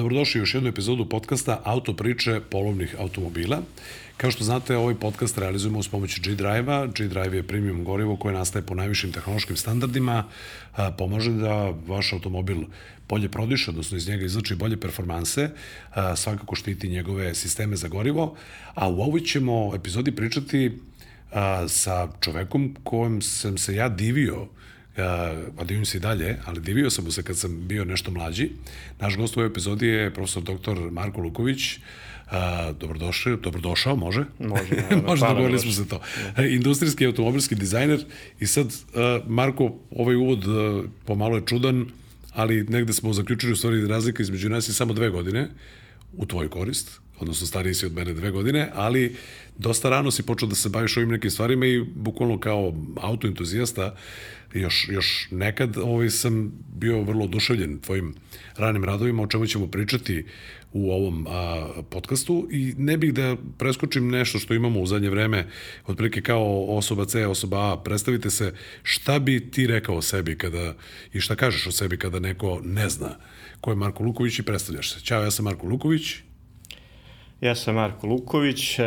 Dobrodošli u još jednu epizodu podcasta Auto priče polovnih automobila. Kao što znate, ovaj podcast realizujemo uz pomoć G-Drive-a. G-Drive je premium gorivo koje nastaje po najvišim tehnološkim standardima, pomaže da vaš automobil bolje prodiše, odnosno iz njega izlači bolje performanse, svakako štiti njegove sisteme za gorivo, a u ovoj ćemo epizodi pričati sa čovekom kojem sam se ja divio a divim se i dalje, ali divio sam mu se kad sam bio nešto mlađi. Naš gost u ovoj epizodi je profesor dr. Marko Luković, A, dobrodošao, dobrodošao, može? Može, naravno. može, dogovorili smo se to. Industrijski automobilski dizajner i sad, uh, Marko, ovaj uvod uh, pomalo je čudan, ali negde smo zaključili u stvari razlika između nas je samo dve godine u tvoj korist, odnosno stariji si od mene dve godine, ali dosta rano si počeo da se baviš ovim nekim stvarima i bukvalno kao autoentuzijasta još, još nekad ovaj, sam bio vrlo oduševljen tvojim ranim radovima, o čemu ćemo pričati u ovom a, podcastu i ne bih da preskočim nešto što imamo u zadnje vreme, otprilike kao osoba C, osoba A, predstavite se šta bi ti rekao o sebi kada, i šta kažeš o sebi kada neko ne zna ko je Marko Luković i predstavljaš se. Ćao, ja sam Marko Luković, Ja sam Marko Luković, uh,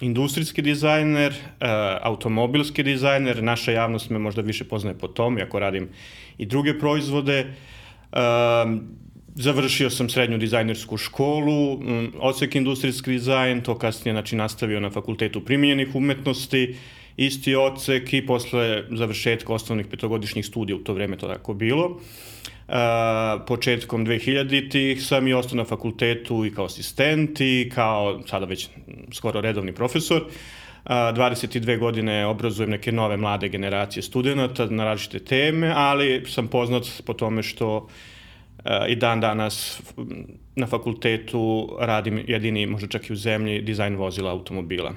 industrijski dizajner, uh, automobilski dizajner. Naša javnost me možda više poznaje po tom, iako radim i druge proizvode. Uh, završio sam srednju dizajnersku školu, odsek industrijski dizajn, to kasnije znači, nastavio na fakultetu primjenjenih umetnosti, isti odsek i posle završetka osnovnih petogodišnjih studija, u to vreme to tako bilo. Uh, početkom 2000-ih sam i ostao na fakultetu i kao asistent i kao sada već skoro redovni profesor. Uh, 22 godine obrazujem neke nove mlade generacije studenta na različite teme, ali sam poznat po tome što uh, i dan danas na fakultetu radim jedini, možda čak i u zemlji, dizajn vozila automobila.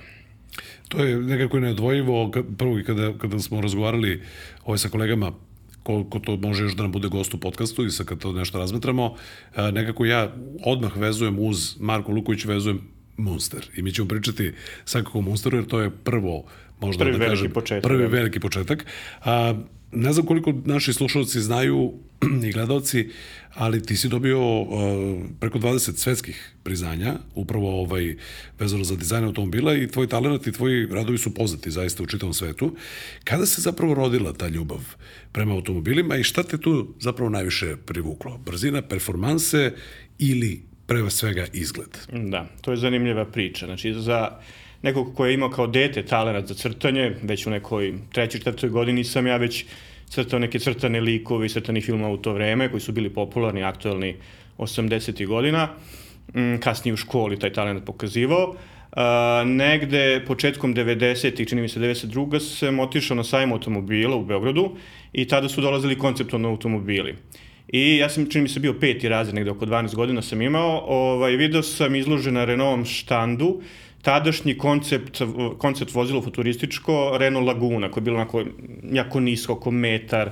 To je nekako neodvojivo, prvo kada, kada smo razgovarali ovaj sa kolegama koliko to može još da nam bude gost u podcastu i sad kad to nešto razmetramo, nekako ja odmah vezujem uz Marko Luković, vezujem Monster. I mi ćemo pričati svakako o Monsteru, jer to je prvo, možda Prvi da veliki kažem, početak, prvi da. veliki početak. A, ne znam koliko naši slušalci znaju i gledalci, ali ti si dobio uh, preko 20 svetskih priznanja, upravo ovaj, vezano za dizajn automobila i tvoj talent i tvoji radovi su poznati zaista u čitavom svetu. Kada se zapravo rodila ta ljubav prema automobilima i šta te tu zapravo najviše privuklo? Brzina, performanse ili pre svega izgled? Da, to je zanimljiva priča. Znači, za nekog ko je imao kao dete talent za crtanje, već u nekoj trećoj, četvrtoj godini sam ja već crtao neke crtane likove i crtani filmova u to vreme, koji su bili popularni, aktualni 80. godina. Mm, Kasnije u školi taj talent pokazivao. Uh, negde početkom 90. čini mi se 92. sam otišao na sajmu automobila u Beogradu i tada su dolazili konceptualno automobili. I ja sam, čini mi se, bio peti razred, negde oko 12 godina sam imao. Ovaj, video sam izložen na Renaultom štandu tadašnji koncept, koncept vozilo futurističko Renault Laguna, koje je bilo onako jako nisko, oko metar,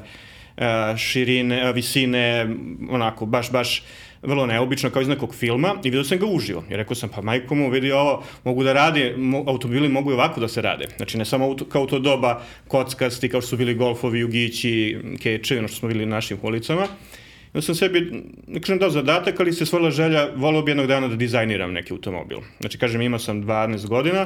eh, širine, eh, visine, onako, baš, baš vrlo neobično, kao iz nekog filma i vidio sam ga uživo. I rekao sam, pa majko mu, vidi ovo, mogu da radi, mo, automobili mogu i ovako da se rade. Znači, ne samo auto, kao to doba kockasti, kao što su bili golfovi, jugići, kečevi, ono što smo bili na našim ulicama. Ja sam sebi, ne kažem dao zadatak, ali se stvorila želja, volio bi jednog dana da dizajniram neki automobil. Znači, kažem, imao sam 12 godina,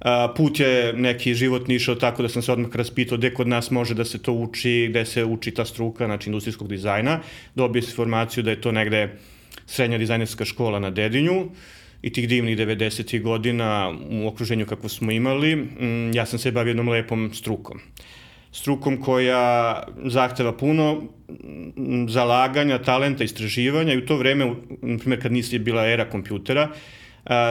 a, put je neki životni išao tako da sam se odmah raspitao gde kod nas može da se to uči, gde se uči ta struka, znači industrijskog dizajna. Dobio sam informaciju da je to negde srednja dizajnerska škola na Dedinju i tih divnih 90. godina u okruženju kako smo imali, ja sam se bavio jednom lepom strukom strukom koja zahteva puno zalaganja, talenta, istraživanja i u to vreme, na primjer kad nisi bila era kompjutera,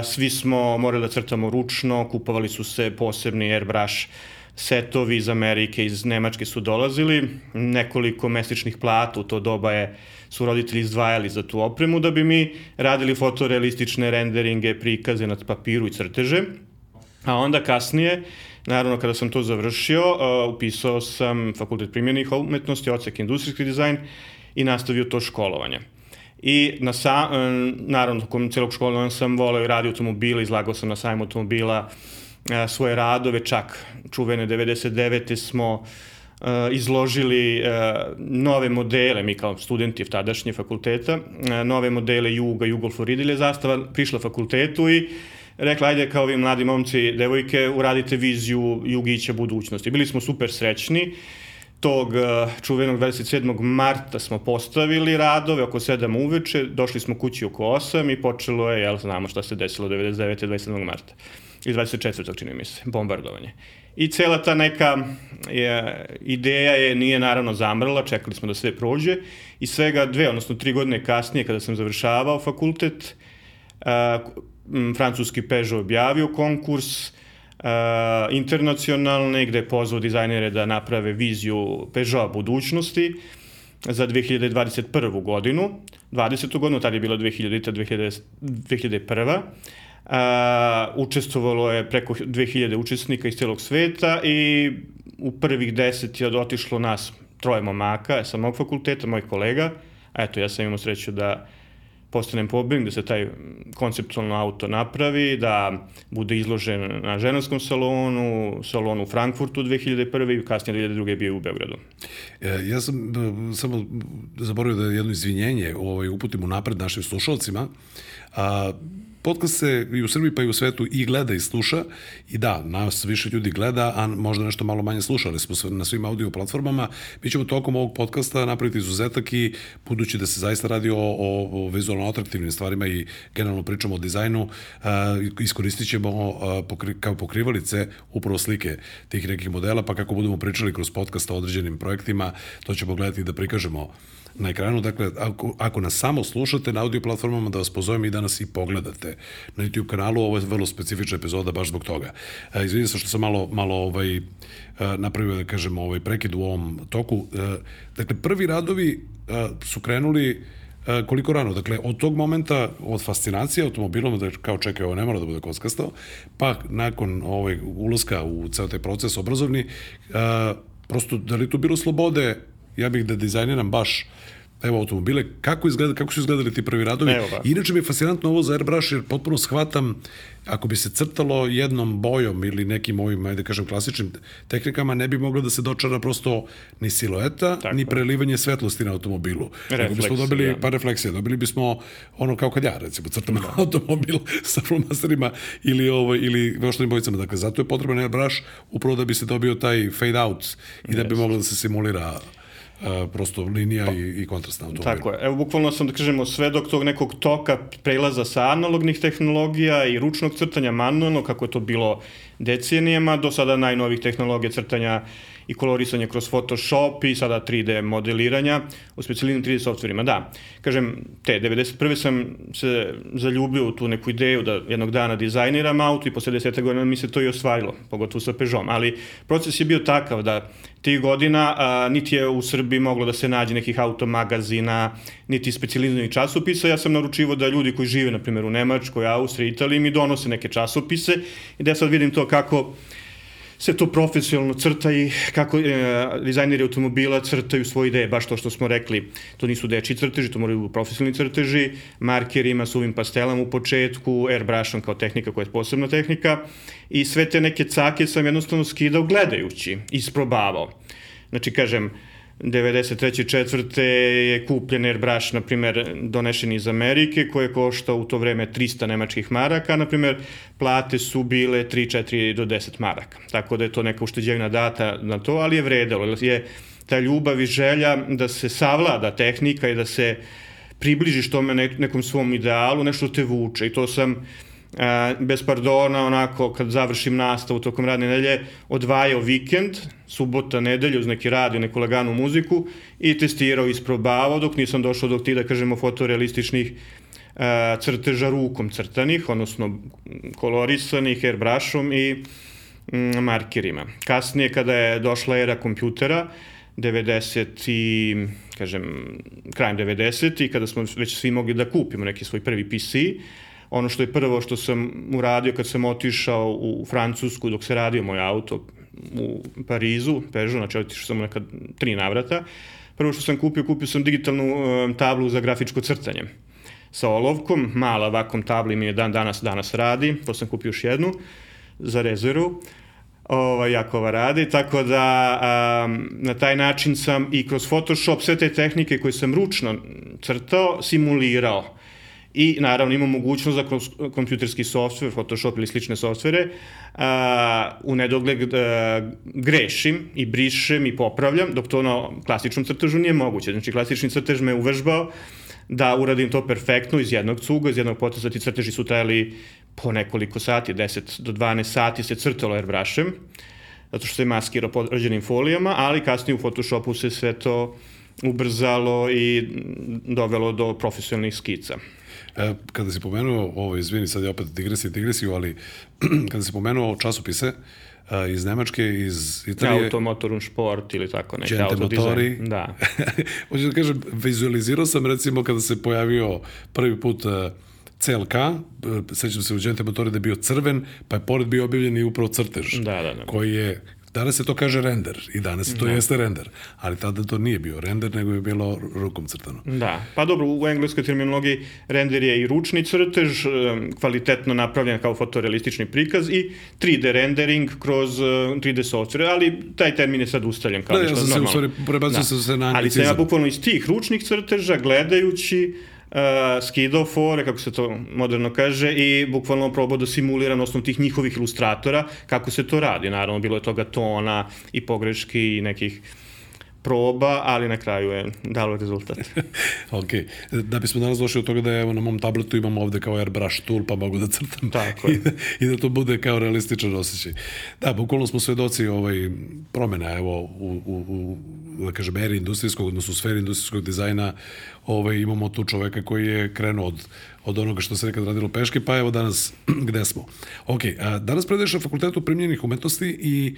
svi smo morali da crtamo ručno, kupovali su se posebni airbrush setovi iz Amerike, iz Nemačke su dolazili, nekoliko mesečnih plata u to doba je su roditelji izdvajali za tu opremu da bi mi radili fotorealistične renderinge, prikaze na papiru i crteže. A onda kasnije, naravno kada sam to završio, uh, upisao sam fakultet primjenih umetnosti, odsek industrijski dizajn i nastavio to školovanje. I na sa, uh, naravno, tokom celog školovanja sam voleo i radio automobila, izlagao sam na sajmu automobila uh, svoje radove, čak čuvene 99. smo izložili nove modele, mi kao studenti tadašnje fakulteta, nove modele Juga, Jugol Floridilje zastava, prišla fakultetu i rekla, ajde kao vi mladi momci, devojke, uradite viziju Jugića budućnosti. Bili smo super srećni, tog čuvenog 27. marta smo postavili radove oko 7 uveče, došli smo kući oko 8 i počelo je, jel znamo šta se desilo 99. 27. marta i 24. čini mi se, bombardovanje. I cela ta neka je, ideja je, nije naravno zamrla, čekali smo da sve prođe i svega dve, odnosno tri godine kasnije kada sam završavao fakultet, uh, francuski Peugeot objavio konkurs, uh, internacionalne, gde je pozvao dizajnere da naprave viziju Peugeot budućnosti za 2021. godinu. 20. godinu, tada je bila 2000. 2000, 2001. A, učestvovalo je preko 2000 učesnika iz celog sveta i u prvih deset je otišlo nas troje momaka sa mog fakulteta, mojih kolega. A eto, ja sam imao sreću da postanem pobednik, da se taj konceptualno auto napravi, da bude izložen na ženskom salonu, salonu u Frankfurtu 2001. i kasnije 2002. je bio u Beogradu. E, ja sam e, samo zaboravio da jedno izvinjenje ovaj, uputim u napred našim slušalcima. A, podcast se i u Srbiji pa i u svetu i gleda i sluša i da, nas više ljudi gleda, a možda nešto malo manje sluša, ali smo na svim audio platformama. Mi ćemo tokom ovog podcasta napraviti izuzetak i budući da se zaista radi o, o, o vizualno atraktivnim stvarima i generalno pričamo o dizajnu, uh, iskoristit ćemo uh, pokri, kao pokrivalice upravo slike tih nekih modela, pa kako budemo pričali kroz podcast o određenim projektima, to ćemo gledati da prikažemo na ekranu. Dakle, ako, ako nas samo slušate na audio platformama, da vas pozovem i da nas i pogledate na YouTube kanalu. Ovo je vrlo specifična epizoda baš zbog toga. E, izvinim se što sam malo, malo ovaj, e, napravio, da kažem, ovaj prekid u ovom toku. E, dakle, prvi radovi su krenuli koliko rano, dakle, od tog momenta, od fascinacije automobilom, da kao čekaj, ovo ne mora da bude kockasto, pa nakon ovaj, ulaska u ceo taj proces obrazovni, prosto, da li tu bilo slobode ja bih da dizajniram baš evo automobile, kako, izgleda, kako su izgledali ti prvi radovi. Evo Inače mi je fascinantno ovo za airbrush jer potpuno shvatam ako bi se crtalo jednom bojom ili nekim ovim, ajde da kažem, klasičnim tehnikama, ne bi moglo da se dočara prosto ni silueta, Tako. ni prelivanje svetlosti na automobilu. Refleks, bismo dobili, ja. pa refleksija, dobili bismo ono kao kad ja, recimo, crtam da. automobil sa flomasterima ili, ovo, ili veoštavim bojicama. Dakle, zato je potreban airbrush upravo da bi se dobio taj fade out i da bi moglo da se simulira prosto linija pa, i, i kontrast na automobilu. Tako je. Evo, bukvalno sam, da kažemo, sve dok tog nekog toka prelaza sa analognih tehnologija i ručnog crtanja manualno, kako je to bilo decenijama, do sada najnovih tehnologija crtanja i kolorisanja kroz Photoshop i sada 3D modeliranja u specijalnim 3D softverima. Da, kažem, te 91. sam se zaljubio u tu neku ideju da jednog dana dizajniram auto i posle 10 godina mi se to i ostvarilo, pogotovo sa Peugeotom, ali proces je bio takav da tih godina a, niti je u Srbiji moglo da se nađe nekih automagazina, niti specializovanih časopisa. Ja sam naručivo da ljudi koji žive, na primjer, u Nemačkoj, Austriji, Italiji, mi donose neke časopise i da ja sad vidim to kako se to profesionalno crta i kako e, dizajneri automobila crtaju svoje ideje, baš to što smo rekli, to nisu deči crteži, to moraju profesionalni crteži, markerima, suvim pastelama u početku, airbrushom kao tehnika koja je posebna tehnika. I sve te neke cake sam jednostavno skidao gledajući, isprobavao. Znači, kažem, 93. četvrte je kupljen airbrush, na primer, donešen iz Amerike, koje košta u to vreme 300 nemačkih maraka, na primer, plate su bile 3, 4 do 10 maraka. Tako da je to neka ušteđevina data na to, ali je vredelo, je ta ljubav i želja da se savlada tehnika i da se približiš tome nekom svom idealu, nešto te vuče i to sam bez pardona, onako, kad završim nastavu tokom radne nedelje, odvajao vikend, subota, nedelju, uz neki radio, neku laganu muziku i testirao, isprobavao, dok nisam došao do tih, da kažemo, fotorealističnih e, crteža rukom crtanih, odnosno kolorisanih airbrushom i mm, markerima. Kasnije, kada je došla era kompjutera, 90 i, kažem, krajem 90 i kada smo već svi mogli da kupimo neki svoj prvi PC, ono što je prvo što sam uradio kad sam otišao u Francusku dok se radio moj auto u Parizu, Peugeot, znači otišao sam neka tri navrata. Prvo što sam kupio, kupio sam digitalnu tablu za grafičko crtanje sa olovkom, mala vakom tabla mi je dan danas danas radi, to sam kupio još jednu za rezervu. ovaj, Jakova radi, tako da um, na taj način sam i kroz Photoshop sve te tehnike koje sam ručno crtao, simulirao. I naravno imam mogućnost za kompjuterski softver, Photoshop ili slične softvere, u nedogled grešim i brišem i popravljam, dok to na klasičnom crtežu nije moguće. Znači klasični crtež me uvežbao da uradim to perfektno iz jednog cuga, iz jednog poteza, ti crteži su trajali po nekoliko sati, 10 do 12 sati se crtalo airbrushem, zato što se maskirao podrađenim folijama, ali kasnije u Photoshopu se sve to ubrzalo i dovelo do profesionalnih skica. E, kada si pomenuo, ovo, izvini, sad je opet digresija, digresiju, ali kada si pomenuo časopise, a, iz Nemačke, iz Italije... Automotorun sport ili tako Gente motori. Da. Hoću da kažem, vizualizirao sam recimo kada se pojavio prvi put uh, CLK, sećam se u Gente motori da je bio crven, pa je pored bio objavljen i upravo crtež, Da, da, da. koji je Danas se to kaže render i danas to Da. jeste render, ali tada to nije bio render, nego je bilo rukom crtano. Da, pa dobro, u engleskoj terminologiji render je i ručni crtež, em, kvalitetno napravljen kao fotorealistični prikaz i 3D rendering kroz eh, 3D software, ali taj termin je sad ustaljen kao Da, ja nešto sam se u normalno. stvari prebacio sam se na Ali sam ja anglicizam. bukvalno iz tih ručnih crteža, gledajući uh, skidao fore, kako se to moderno kaže, i bukvalno probao da simuliram na osnovu tih njihovih ilustratora kako se to radi. Naravno, bilo je toga tona i pogreški i nekih proba, ali na kraju je dalo rezultat. ok, da bismo danas došli od toga da evo na mom tabletu imam ovde kao airbrush tool pa mogu da crtam Tako je. I, da, i da to bude kao realističan osjećaj. Da, bukvalno smo svedoci ovaj, promena evo u, u, u da kažem, eri industrijskog, odnosno u sferi industrijskog dizajna ovaj, imamo tu čoveka koji je krenuo od, od onoga što se nekad radilo peške, pa evo danas gde smo. Ok, a, danas predaješ na fakultetu primljenih umetnosti i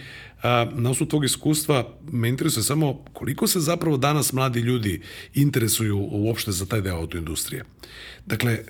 na osnovu tvog iskustva me interesuje samo koliko se zapravo danas mladi ljudi interesuju uopšte za taj deo autoindustrije. Dakle, e,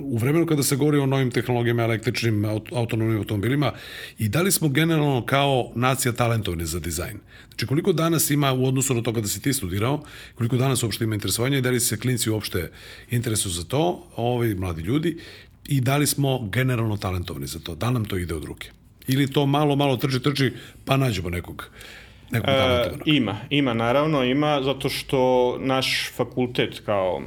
u vremenu kada se govori o novim tehnologijama, električnim, aut- autonomnim automobilima, i da li smo generalno kao nacija talentovni za dizajn? Znači, koliko danas ima u odnosu na to kada si ti studirao, koliko danas uopšte ima interesovanja i da li se klinci uopšte interesuju za to, ovi mladi ljudi, i da li smo generalno talentovni za to? Da nam to ide od ruke? Ili to malo, malo trči, trči, pa nađemo nekog, nekog E, ima, ima, naravno, ima, zato što naš fakultet kao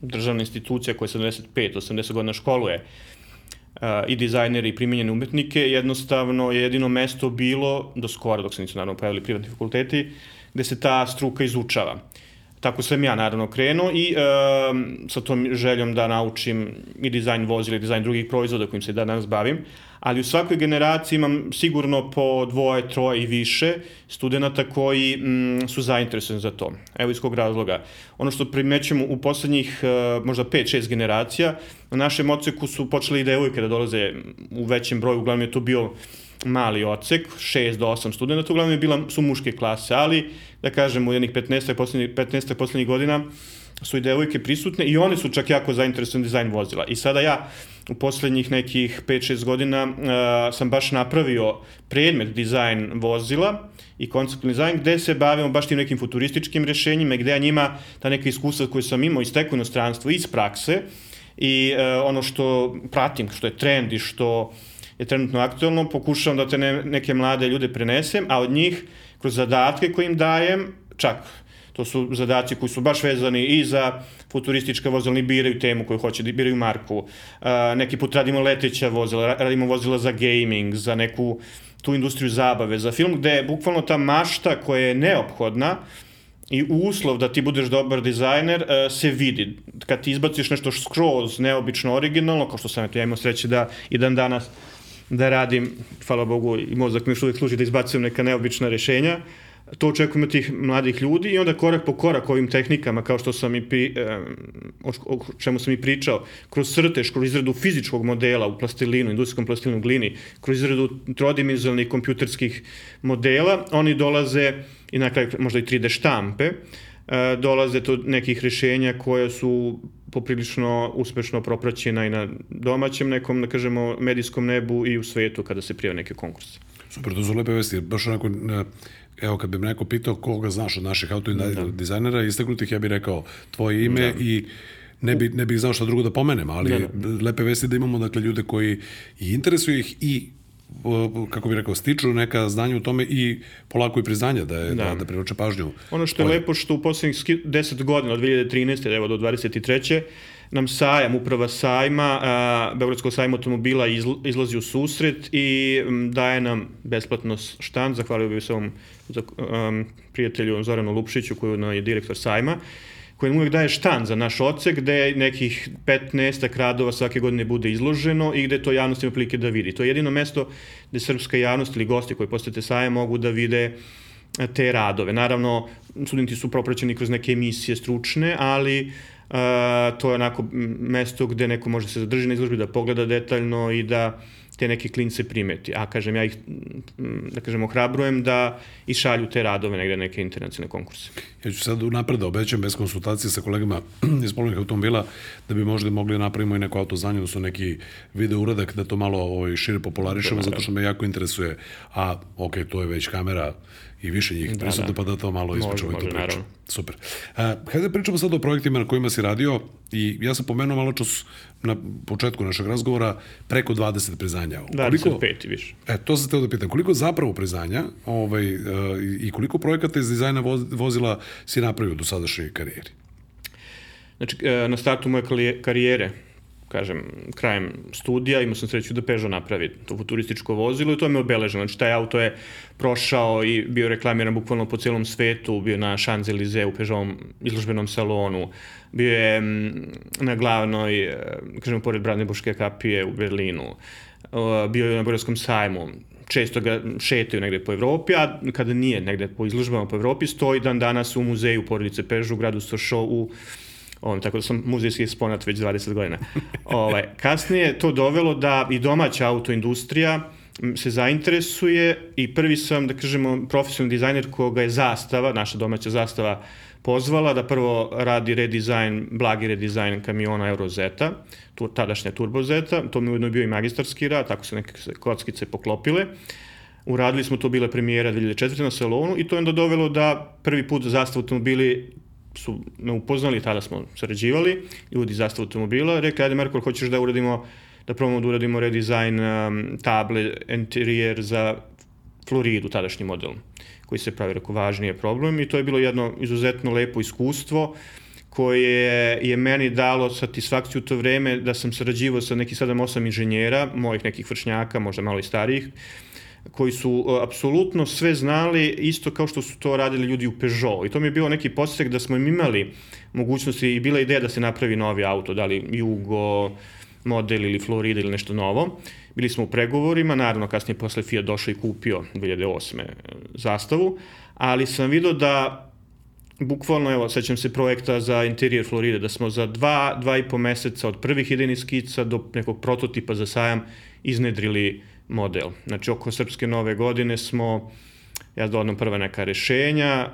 državna institucija koja 75-80 godina školuje uh, i dizajnere i primenjene umetnike, jednostavno je jedino mesto bilo, do skora, dok se nisu naravno pojavili privatni fakulteti, gde se ta struka izučava. Tako sam ja naravno krenuo i um, sa tom željom da naučim i dizajn vozila i dizajn drugih proizvoda kojim se i danas bavim, ali u svakoj generaciji imam sigurno po dvoje, troje i više studenta koji mm, su zainteresovani za to. Evo iz kog razloga. Ono što primećujemo u poslednjih uh, možda 5-6 generacija, na našem oceku su počeli i devojke da dolaze u većem broju, uglavnom je to bio mali odsek, 6 do 8 studenta, uglavnom je bila, su muške klase, ali da kažem u jednih 15 poslednjih 15 poslednjih godina su i devojke prisutne i one su čak jako zainteresovane dizajn vozila. I sada ja u poslednjih nekih 5-6 godina uh, sam baš napravio predmet dizajn vozila i konceptni dizajn gde se bavimo baš tim nekim futurističkim rešenjima gde ja njima ta neka iskustva koje sam imao iz teku inostranstva, iz prakse i uh, ono što pratim, što je trend i što je trenutno aktualno, pokušavam da te ne, neke mlade ljude prenesem, a od njih kroz zadatke koje im dajem, čak to su zadaci koji su baš vezani i za futuristička vozila, oni biraju temu koju hoće, biraju marku. Uh, neki put radimo leteća vozila, ra- radimo vozila za gaming, za neku tu industriju zabave, za film gde je bukvalno ta mašta koja je neophodna i uslov da ti budeš dobar dizajner uh, se vidi. Kad ti izbaciš nešto skroz neobično originalno, kao što sam ja imao sreće da i dan danas da radim, hvala Bogu, i mozak mi još uvijek služi da izbacujem neka neobična rešenja, to očekujem od tih mladih ljudi i onda korak po korak ovim tehnikama, kao što sam i pri, o, čemu sam i pričao, kroz crtež, kroz izradu fizičkog modela u plastilinu, industrijskom plastilinu glini, kroz izradu trodimenzionalnih kompjuterskih modela, oni dolaze i na kraju možda i 3D štampe, e, dolaze do nekih rešenja koja su poprilično uspešno propraćena i na domaćem nekom, da kažemo, medijskom nebu i u svetu kada se prijave neke konkurse. Super, to su lepe vesti. Baš onako, e, evo kad bi me neko pitao koga znaš od naših auto da. dizajnera istaknutih, ja bih rekao tvoje ime da. i ne, bi, ne bih znao šta drugo da pomenem, ali da, da. lepe vesti da imamo dakle, ljude koji i interesuju ih i kako bih rekao, stiču neka znanja u tome i polako i priznanja da, je, da. da, da privlače pažnju. Ono što je Ovo. lepo što u poslednjih 10 godina, od 2013. evo do 23 nam sajam, uprava sajma, a, Beogradskog sajma automobila izl, izlazi u susret i m, daje nam besplatno štan, zahvalio bih se ovom za, um, prijatelju Zoranu Lupšiću koji je direktor sajma, koji uvek daje štan za naš ocek, gde nekih 15 radova svake godine bude izloženo i gde to javnost ima prilike da vidi. To je jedino mesto gde srpska javnost ili gosti koji posete sajam mogu da vide te radove. Naravno, studenti su propraćeni kroz neke emisije stručne, ali Uh, to je onako mesto gde neko može se zadrži na izložbi, da pogleda detaljno i da te neke klince primeti. A kažem, ja ih, da kažem, ohrabrujem da i šalju te radove negde neke internacionalne konkurse. Ja ću sad napred da obećam bez konsultacije sa kolegama iz polovnih automobila da bi možda mogli da napravimo i neko autoznanje, odnosno neki video uradak da to malo ovaj, šire popularišemo, zato što me jako interesuje. A, ok, to je već kamera i više njih da, prisutno, da. pa da to malo ispričamo i tu priču. Naravno. Super. Uh, hajde da pričamo sad o projektima na kojima si radio i ja sam pomenuo malo čas na početku našeg razgovora preko 20 priznanja. 25 i više. E, to sam teo da pitam. Koliko zapravo priznanja ovaj, uh, i koliko projekata iz dizajna vozila si napravio do sadašnje karijeri? Znači, e, na startu moje karijere kažem, krajem studija, imao sam sreću da Peugeot napravi to futurističko vozilo i to me obeleženo. Znači, taj auto je prošao i bio reklamiran bukvalno po celom svetu, bio na Champs-Élysées u Peugeotom izložbenom salonu, bio je na glavnoj, e, kažem, pored Brandenburške kapije u Berlinu, bio je na Borijskom sajmu, često ga šetaju negde po Evropi, a kada nije negde po izložbama po Evropi, stoji dan danas u muzeju porodice Peugeot u gradu Sochaux u On, tako da sam muzejski eksponat već 20 godina. ovaj, kasnije to dovelo da i domaća autoindustrija se zainteresuje i prvi sam, da kažemo, profesionalni dizajner koga je zastava, naša domaća zastava, pozvala da prvo radi redizajn, blagi redizajn kamiona Eurozeta, tu, tadašnja Turbozeta, to mi ujedno bio i magistarski rad, tako se neke kockice poklopile. Uradili smo to, bile premijera 2004. na salonu i to je onda dovelo da prvi put zastav automobili su me upoznali, tada smo sarađivali, ljudi zastav automobila, rekli, ajde Marko, hoćeš da uradimo, da probamo da uradimo redizajn um, table, interijer za Floridu, tadašnji model, koji se pravi, reko, važnije problem. I to je bilo jedno izuzetno lepo iskustvo koje je meni dalo satisfakciju to vreme da sam sarađivao sa nekih 7-8 inženjera, mojih nekih vršnjaka, možda malo i starijih, koji su uh, apsolutno sve znali isto kao što su to radili ljudi u Peugeot. I to mi je bilo neki podsjek da smo im imali mogućnosti i bila ideja da se napravi novi auto, da li Jugo, model ili Florida ili nešto novo. Bili smo u pregovorima, naravno kasnije posle Fiat došao i kupio 2008. zastavu, ali sam vidio da bukvalno, evo, sećam se projekta za interijer Floride, da smo za dva, dva i po meseca od prvih idejnih skica do nekog prototipa za sajam iznedrili model. Znači, oko Srpske nove godine smo, ja dodam prva neka rešenja,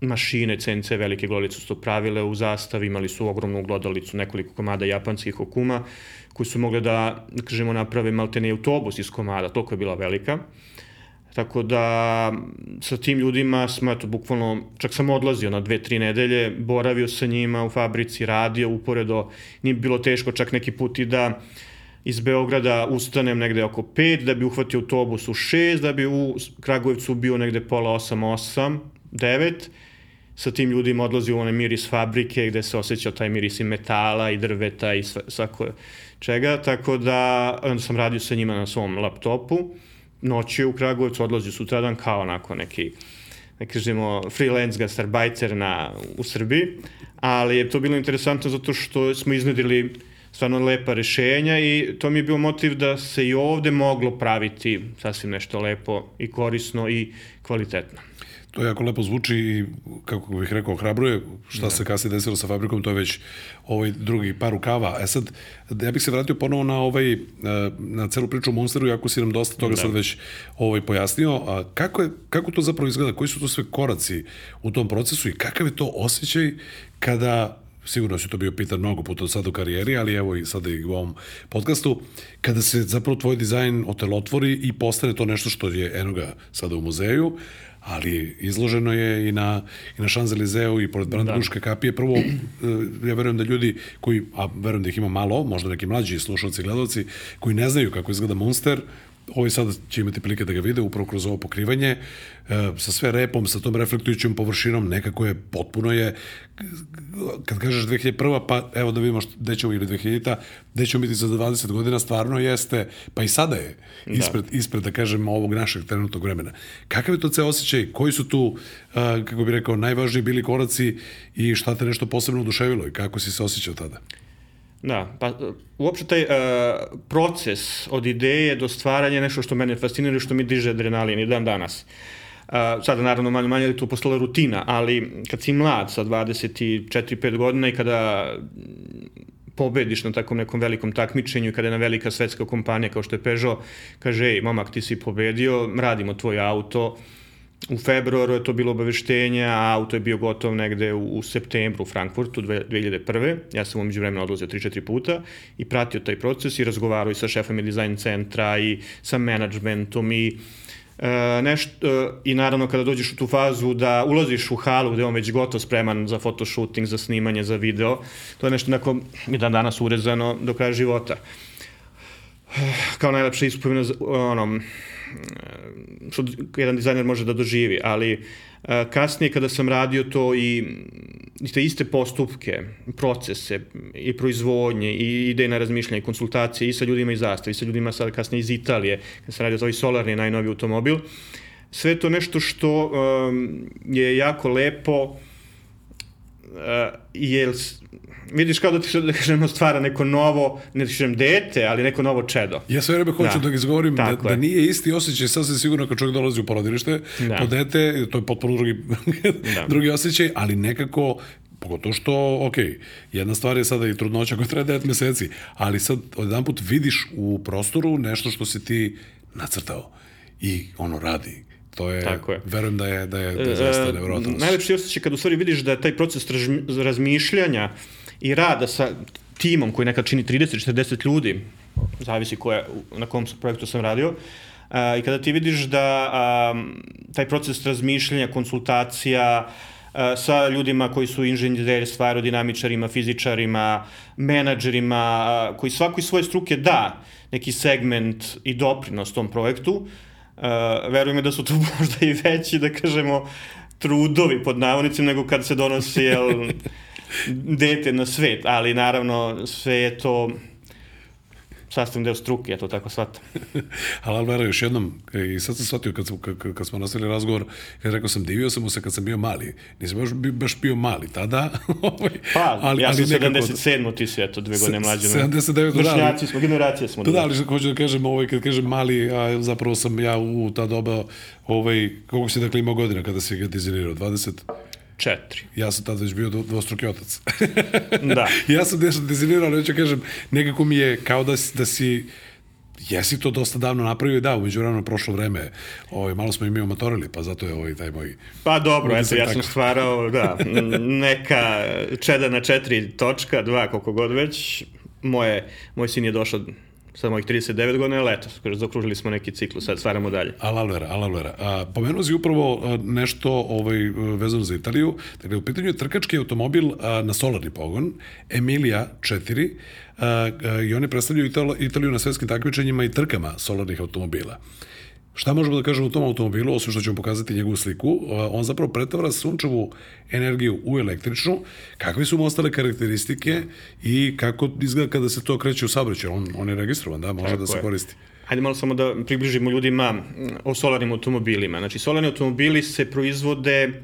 mašine CNC velike glodalice su pravile u zastavi, imali su ogromnu glodalicu, nekoliko komada japanskih okuma, koji su mogli da, da kažemo, naprave maltene autobus iz komada, toliko je bila velika. Tako da sa tim ljudima smo, eto, bukvalno, čak sam odlazio na dve, tri nedelje, boravio sa njima u fabrici, radio uporedo, nije bilo teško čak neki put i da iz Beograda ustanem negde oko 5, da bi uhvatio autobus u 6, da bi u Kragujevcu bio negde pola 8, 8, 9, sa tim ljudima odlazi u onaj miris fabrike gde se osjećao taj miris i metala i drveta i svako čega, tako da onda sam radio sa njima na svom laptopu, noći u Kragujevcu, odlazi sutradan kao onako neki da kažemo, freelance gastarbajter na, u Srbiji, ali je to bilo interesantno zato što smo iznedili stvarno lepa rešenja i to mi je bio motiv da se i ovde moglo praviti sasvim nešto lepo i korisno i kvalitetno. To jako lepo zvuči i, kako bih rekao, hrabruje šta da. se kasnije desilo sa fabrikom, to je već ovaj drugi par rukava. E sad, ja bih se vratio ponovo na ovaj, e, na celu priču o Monsteru, jako si nam dosta toga da. sad već ovaj, pojasnio. A kako, je, kako to zapravo izgleda? Koji su to sve koraci u tom procesu i kakav je to osjećaj kada sigurno si to bio pitan mnogo puta sad u karijeri, ali evo i sada i u ovom podcastu, kada se zapravo tvoj dizajn otelotvori i postane to nešto što je, eno ga, sada u muzeju, ali izloženo je i na, i na Šanzelizeu i pored Brandenburške da. kapije. Prvo, e, ja verujem da ljudi koji, a verujem da ih ima malo, možda neki mlađi slušalci i gledalci, koji ne znaju kako izgleda Monster, ovaj sad će imati prilike da ga vide upravo kroz ovo pokrivanje, e, sa sve repom, sa tom reflektujućom površinom, nekako je, potpuno je, kad kažeš 2001. pa evo da vidimo gde ćemo ili 2000-ta, gde ćemo biti za 20 godina, stvarno jeste, pa i sada je, ispred, da. ispred da kažem, ovog našeg trenutnog vremena. Kakav je to ceo osjećaj? Koji su tu, kako bih rekao, najvažniji bili koraci i šta te nešto posebno oduševilo i kako si se osjećao tada? Da, pa uopšte taj uh, proces od ideje do stvaranja je nešto što mene fascinira i što mi diže adrenalin i dan danas. Uh, sada naravno manje manje je to postala rutina, ali kad si mlad sa 24-5 godina i kada pobediš na takvom nekom velikom takmičenju i kada je na velika svetska kompanija kao što je Peugeot kaže, ej, momak, ti si pobedio, radimo tvoj auto, uh, U februaru je to bilo obaveštenje, a auto je bio gotov negde u, u septembru u Frankfurtu 2001. Ja sam umeđu vremena odlazio 3-4 puta i pratio taj proces i razgovarao i sa šefom dizajn centra i sa menadžmentom i E, nešto, e, I naravno kada dođeš u tu fazu da ulaziš u halu gde on već gotov spreman za fotoshooting, za snimanje, za video, to je nešto neko mi dan danas urezano do kraja života. Kao najlepša ispomena onom, što jedan dizajner može da doživi, ali e, kasnije kada sam radio to i, i te iste postupke, procese i proizvodnje i idejna razmišljanja i konsultacije i sa ljudima iz Astave i sa ljudima sad kasnije iz Italije, kada sam radio to i solarni najnoviji automobil, sve to nešto što um, je jako lepo uh, jer vidiš kao da ti se, da kažemo, stvara neko novo, ne kažem dete, ali neko novo čedo. Ja sve vreme hoću da, da izgovorim da, da nije isti osjećaj, sasvim sigurno kad čovjek dolazi u porodilište, da. po dete, to je potpuno drugi, da. drugi osjećaj, ali nekako pogotovo što, ok, jedna stvar je sada i trudnoća koja traje 9 meseci, ali sad jedan put vidiš u prostoru nešto što si ti nacrtao i ono radi. To je, Tako je. verujem da je, da je, da je zaista nevjerojatno. Najlepši osjećaj kad u stvari vidiš da je taj proces razmišljanja i rada sa timom koji nekad čini 30-40 ljudi, zavisi koje, na kom projektu sam radio, a, i kada ti vidiš da a, taj proces razmišljanja, konsultacija, sa ljudima koji su inženjeri, aerodinamičarima, fizičarima, menadžerima, koji svako iz svoje struke da neki segment i doprinos tom projektu, verujem da su to možda i veći, da kažemo, trudovi pod navodnicima nego kad se donosi jel, dete na svet, ali naravno sve je to sastavni deo struke, ja to tako shvatam. Ali Alvera, još jednom, i sad sam shvatio kad, kad, kad smo nastavili razgovor, kad rekao sam, divio sam mu se kad sam bio mali. Nisam baš, baš bio mali tada. Ovaj, pa, ali, ja sam ali 77. ti si, eto, dve godine mlađe. 79. Da, Vršnjaci smo, generacije smo. Da, da, ali hoću da kažem, ovaj, kad kažem mali, a zapravo sam ja u ta doba, ovaj, koliko si dakle imao godina kada si ga dizajnirao? 20? Četiri. Ja sam tada već bio dvostruki otac. da. ja sam nešto dizajnirao, ali hoću kažem, nekako mi je kao da, da si jesi to dosta davno napravio i da, umeđu vremena prošlo vreme, ovaj, malo smo i mi omatorili, pa zato je ovaj taj moj... Pa dobro, eto, ja sam stvarao, da, neka čeda na četiri točka, dva, koliko god već, moje, moj sin je došao sa mojih 39 godina, ali eto, zakružili smo neki ciklus, sad stvaramo dalje. Alalvera, alalvera. A, pomenuo si upravo nešto ovaj, vezano za Italiju, dakle, u pitanju je trkački automobil a, na solarni pogon, Emilia 4, a, a, i oni predstavljaju Italiju na svetskim takmičenjima i trkama solarnih automobila. Šta možemo da kažemo u tom automobilu, osim što ćemo pokazati njegovu sliku, on zapravo pretvara sunčevu energiju u električnu, kakve su mu ostale karakteristike i kako izgleda kada se to kreće u saobraćaju. On, on je registrovan, da, može Tako da se je. koristi. Hajde malo samo da približimo ljudima o solarnim automobilima. Znači, solarni automobili se proizvode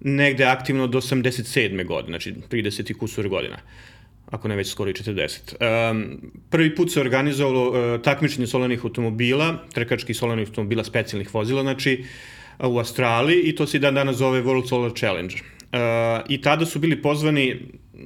negde aktivno do 87. godine, znači 30 i kusur godina. Uh, ako ne već skoro i 40. Um, prvi put se organizovalo uh, takmičenje solarnih automobila, trkačkih solarnih automobila specijalnih vozila, znači uh, u Australiji i to se i dan danas zove World Solar Challenge. Uh, I tada su bili pozvani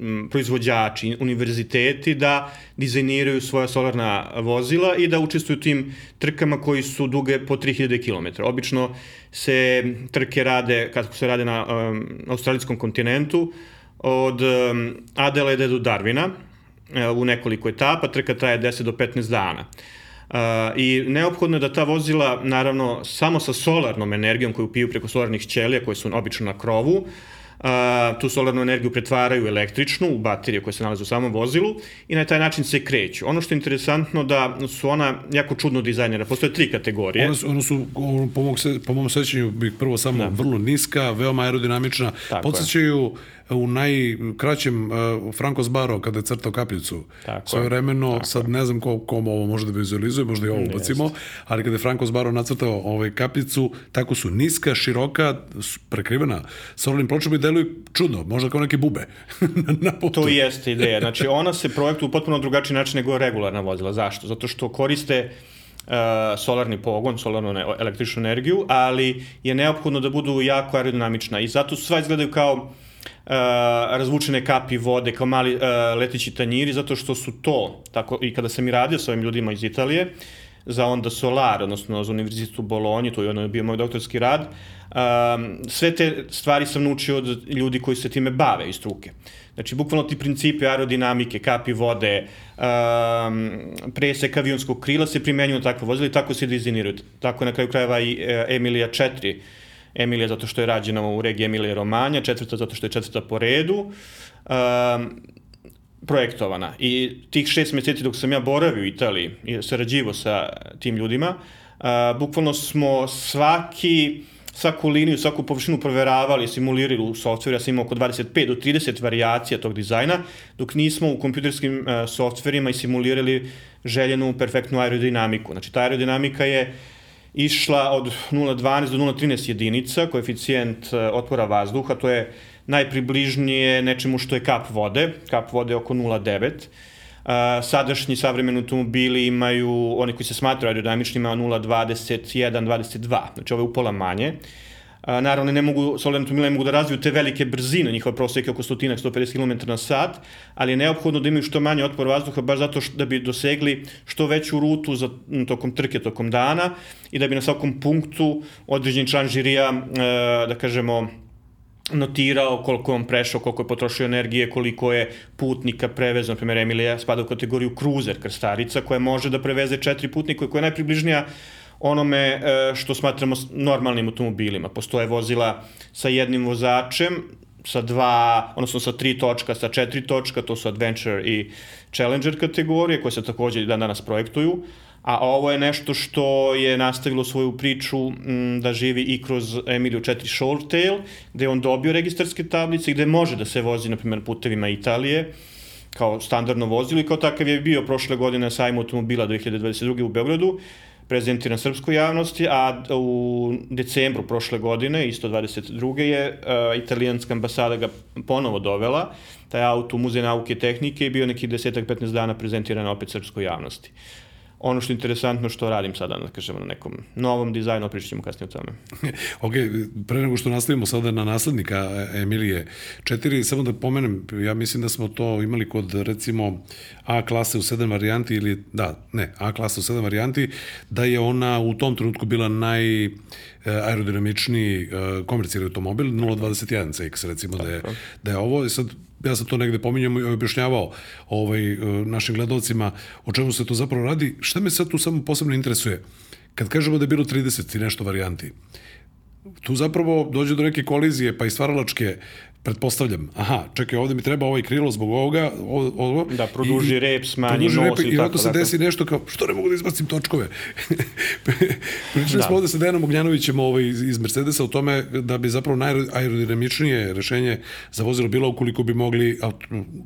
m, proizvođači, univerziteti da dizajniraju svoja solarna vozila i da učestvuju tim trkama koji su duge po 3000 km. Obično se trke rade, kako se rade na um, australijskom kontinentu, uh, od Adelaide do Darvina uh, u nekoliko etapa, trka traje 10 do 15 dana. Uh, I neophodno je da ta vozila, naravno, samo sa solarnom energijom koju piju preko solarnih ćelija, koje su obično na krovu, uh, a, tu solarnu energiju pretvaraju električnu, u baterije koje se nalaze u samom vozilu i na taj način se kreću. Ono što je interesantno da su ona jako čudno dizajnera, postoje tri kategorije. One su, one su po, mog se, po mom sećanju, bih prvo samo da. vrlo niska, veoma aerodinamična, podsjećaju u najkraćem uh, Franco Sbaro kada je crtao kapljicu. Tako Svoje vremeno, tako sad ne znam ko, kom ovo može da vizualizuje, možda i ovo ubacimo, ali kada je Franco Sbaro nacrtao ovaj kapljicu, tako su niska, široka, prekrivena solarnim pločama i deluju čudno, možda kao neke bube na putu. To jeste ideja. Znači, ona se projektuje u potpuno drugačiji način nego regularna vozila. Zašto? Zato što koriste uh, solarni pogon, solarnu ne, električnu energiju, ali je neophodno da budu jako aerodinamična i zato sva izgledaju kao Uh, razvučene kapi vode kao mali uh, letići tanjiri zato što su to tako i kada sam i radio sa ovim ljudima iz Italije za onda Solar, odnosno za univerzitet u Bolonji, to je ono bio moj doktorski rad, um, sve te stvari sam naučio od ljudi koji se time bave iz struke. Znači, bukvalno ti principi aerodinamike, kapi vode, um, presek avionskog krila se primenjuju na takve vozile i tako se dizajniraju. Tako je na kraju krajeva i e, Emilija 4 Emilija zato što je rađena u regiji Emilije Romanja, četvrta zato što je četvrta po redu, um, projektovana. I tih šest meseci dok sam ja boravio u Italiji i sarađivo sa tim ljudima, uh, bukvalno smo svaki svaku liniju, svaku površinu proveravali, simulirali u softveru, ja sam imao oko 25 do 30 variacija tog dizajna, dok nismo u kompjuterskim uh, softverima i simulirali željenu perfektnu aerodinamiku. Znači, ta aerodinamika je uh, išla od 0,12 do 0,13 jedinica, koeficijent e, otpora vazduha, to je najpribližnije nečemu što je kap vode, kap vode oko 0,9. Uh, sadašnji savremeni automobili imaju, oni koji se smatraju aerodinamičnima, 0,21, 22, znači ovo je upola manje. Uh, Naravno, ne mogu, solarne automobile mogu da razviju te velike brzine, njihova prosjeka oko stotinak, 150 km na sat, ali je neophodno da imaju što manje otpor vazduha, baš zato što, da bi dosegli što veću rutu za, tokom trke, tokom dana i da bi na svakom punktu određen član žirija, e, da kažemo, notirao koliko on prešao, koliko je potrošio energije, koliko je putnika prevezao, na primjer Emilija spada u kategoriju cruiser krstarica koja može da preveze četiri putnika koja je najpribližnija onome e, što smatramo normalnim automobilima. Postoje vozila sa jednim vozačem, sa dva, odnosno sa tri točka, sa četiri točka, to su Adventure i Challenger kategorije, koje se takođe dan danas projektuju, a ovo je nešto što je nastavilo svoju priču m, da živi i kroz Emilio 4 Shortail, gde je on dobio registarske tablice, gde može da se vozi, na primjer, putevima Italije, kao standardno vozilo i kao takav je bio prošle godine na sajmu automobila 2022. u Beogradu, prezentiran srpskoj javnosti, a u decembru prošle godine, isto 22. je uh, italijanska ambasada ga ponovo dovela, taj auto u Muzej nauke i tehnike i bio nekih desetak, 15 dana prezentiran opet srpskoj javnosti. Uh, ono što je interesantno što radim sada, da kažemo, na nekom novom dizajnu, pričat ćemo kasnije o tome. ok, pre nego što nastavimo sada na naslednika Emilije 4, samo da pomenem, ja mislim da smo to imali kod, recimo, A klase u 7 varijanti, ili, da, ne, A klase u 7 varijanti, da je ona u tom trenutku bila naj aerodinamičniji komercijalni automobil 021 CX recimo da je, da je ovo sad ja sam to negde pominjamo i objašnjavao ovaj, e, našim gledalcima o čemu se to zapravo radi. Šta me sad tu samo posebno interesuje? Kad kažemo da je bilo 30 i nešto varijanti, tu zapravo dođe do neke kolizije pa i stvaralačke pretpostavljam, aha, čekaj, ovde mi treba ovaj krilo zbog ovoga, ovo, ovo da produži i, rep, smanji nos rep, i tako. I se dakle. desi nešto kao, što ne mogu da izbacim točkove? Pričali da. smo ovde sa Dejanom Ognjanovićem ovaj, iz Mercedesa o tome da bi zapravo najaerodinamičnije rešenje za vozilo bilo ukoliko bi mogli a,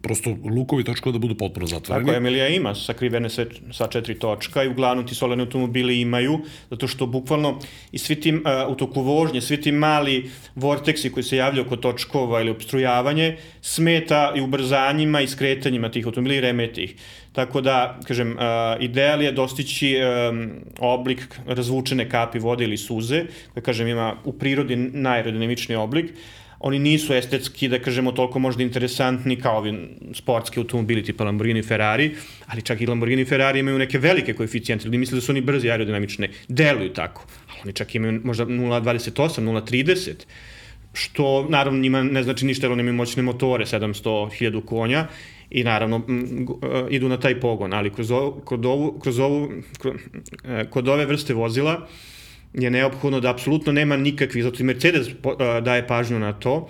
prosto lukovi točkova da budu potpuno zatvoreni. Tako, Emilija ima sakrivene sve, sa četiri točka i uglavnom ti solarni automobili imaju, zato što bukvalno i svi ti uh, u toku vožnje, svi ti mali vorteksi koji se javljaju oko točkova ili obstrujavanje, smeta i ubrzanjima i skretanjima tih automobila i remeti ih. Tako da, kažem, ideal je dostići oblik razvučene kapi vode ili suze, koja, kažem, ima u prirodi najaerodinamični oblik, oni nisu estetski, da kažemo, toliko možda interesantni kao ovi sportski automobili tipa Lamborghini i Ferrari, ali čak i Lamborghini i Ferrari imaju neke velike koeficijente, ljudi misle da su oni brzi aerodinamične, deluju tako, ali oni čak imaju možda 0,28, 0,30, što naravno njima ne znači ništa jer oni imaju moćne motore, 700.000 konja i naravno m, e, idu na taj pogon, ali kroz, ovo, kod, ovu, kroz, ovu, e, kod ove vrste vozila je neophodno da apsolutno nema nikakvih, zato i Mercedes daje pažnju na to,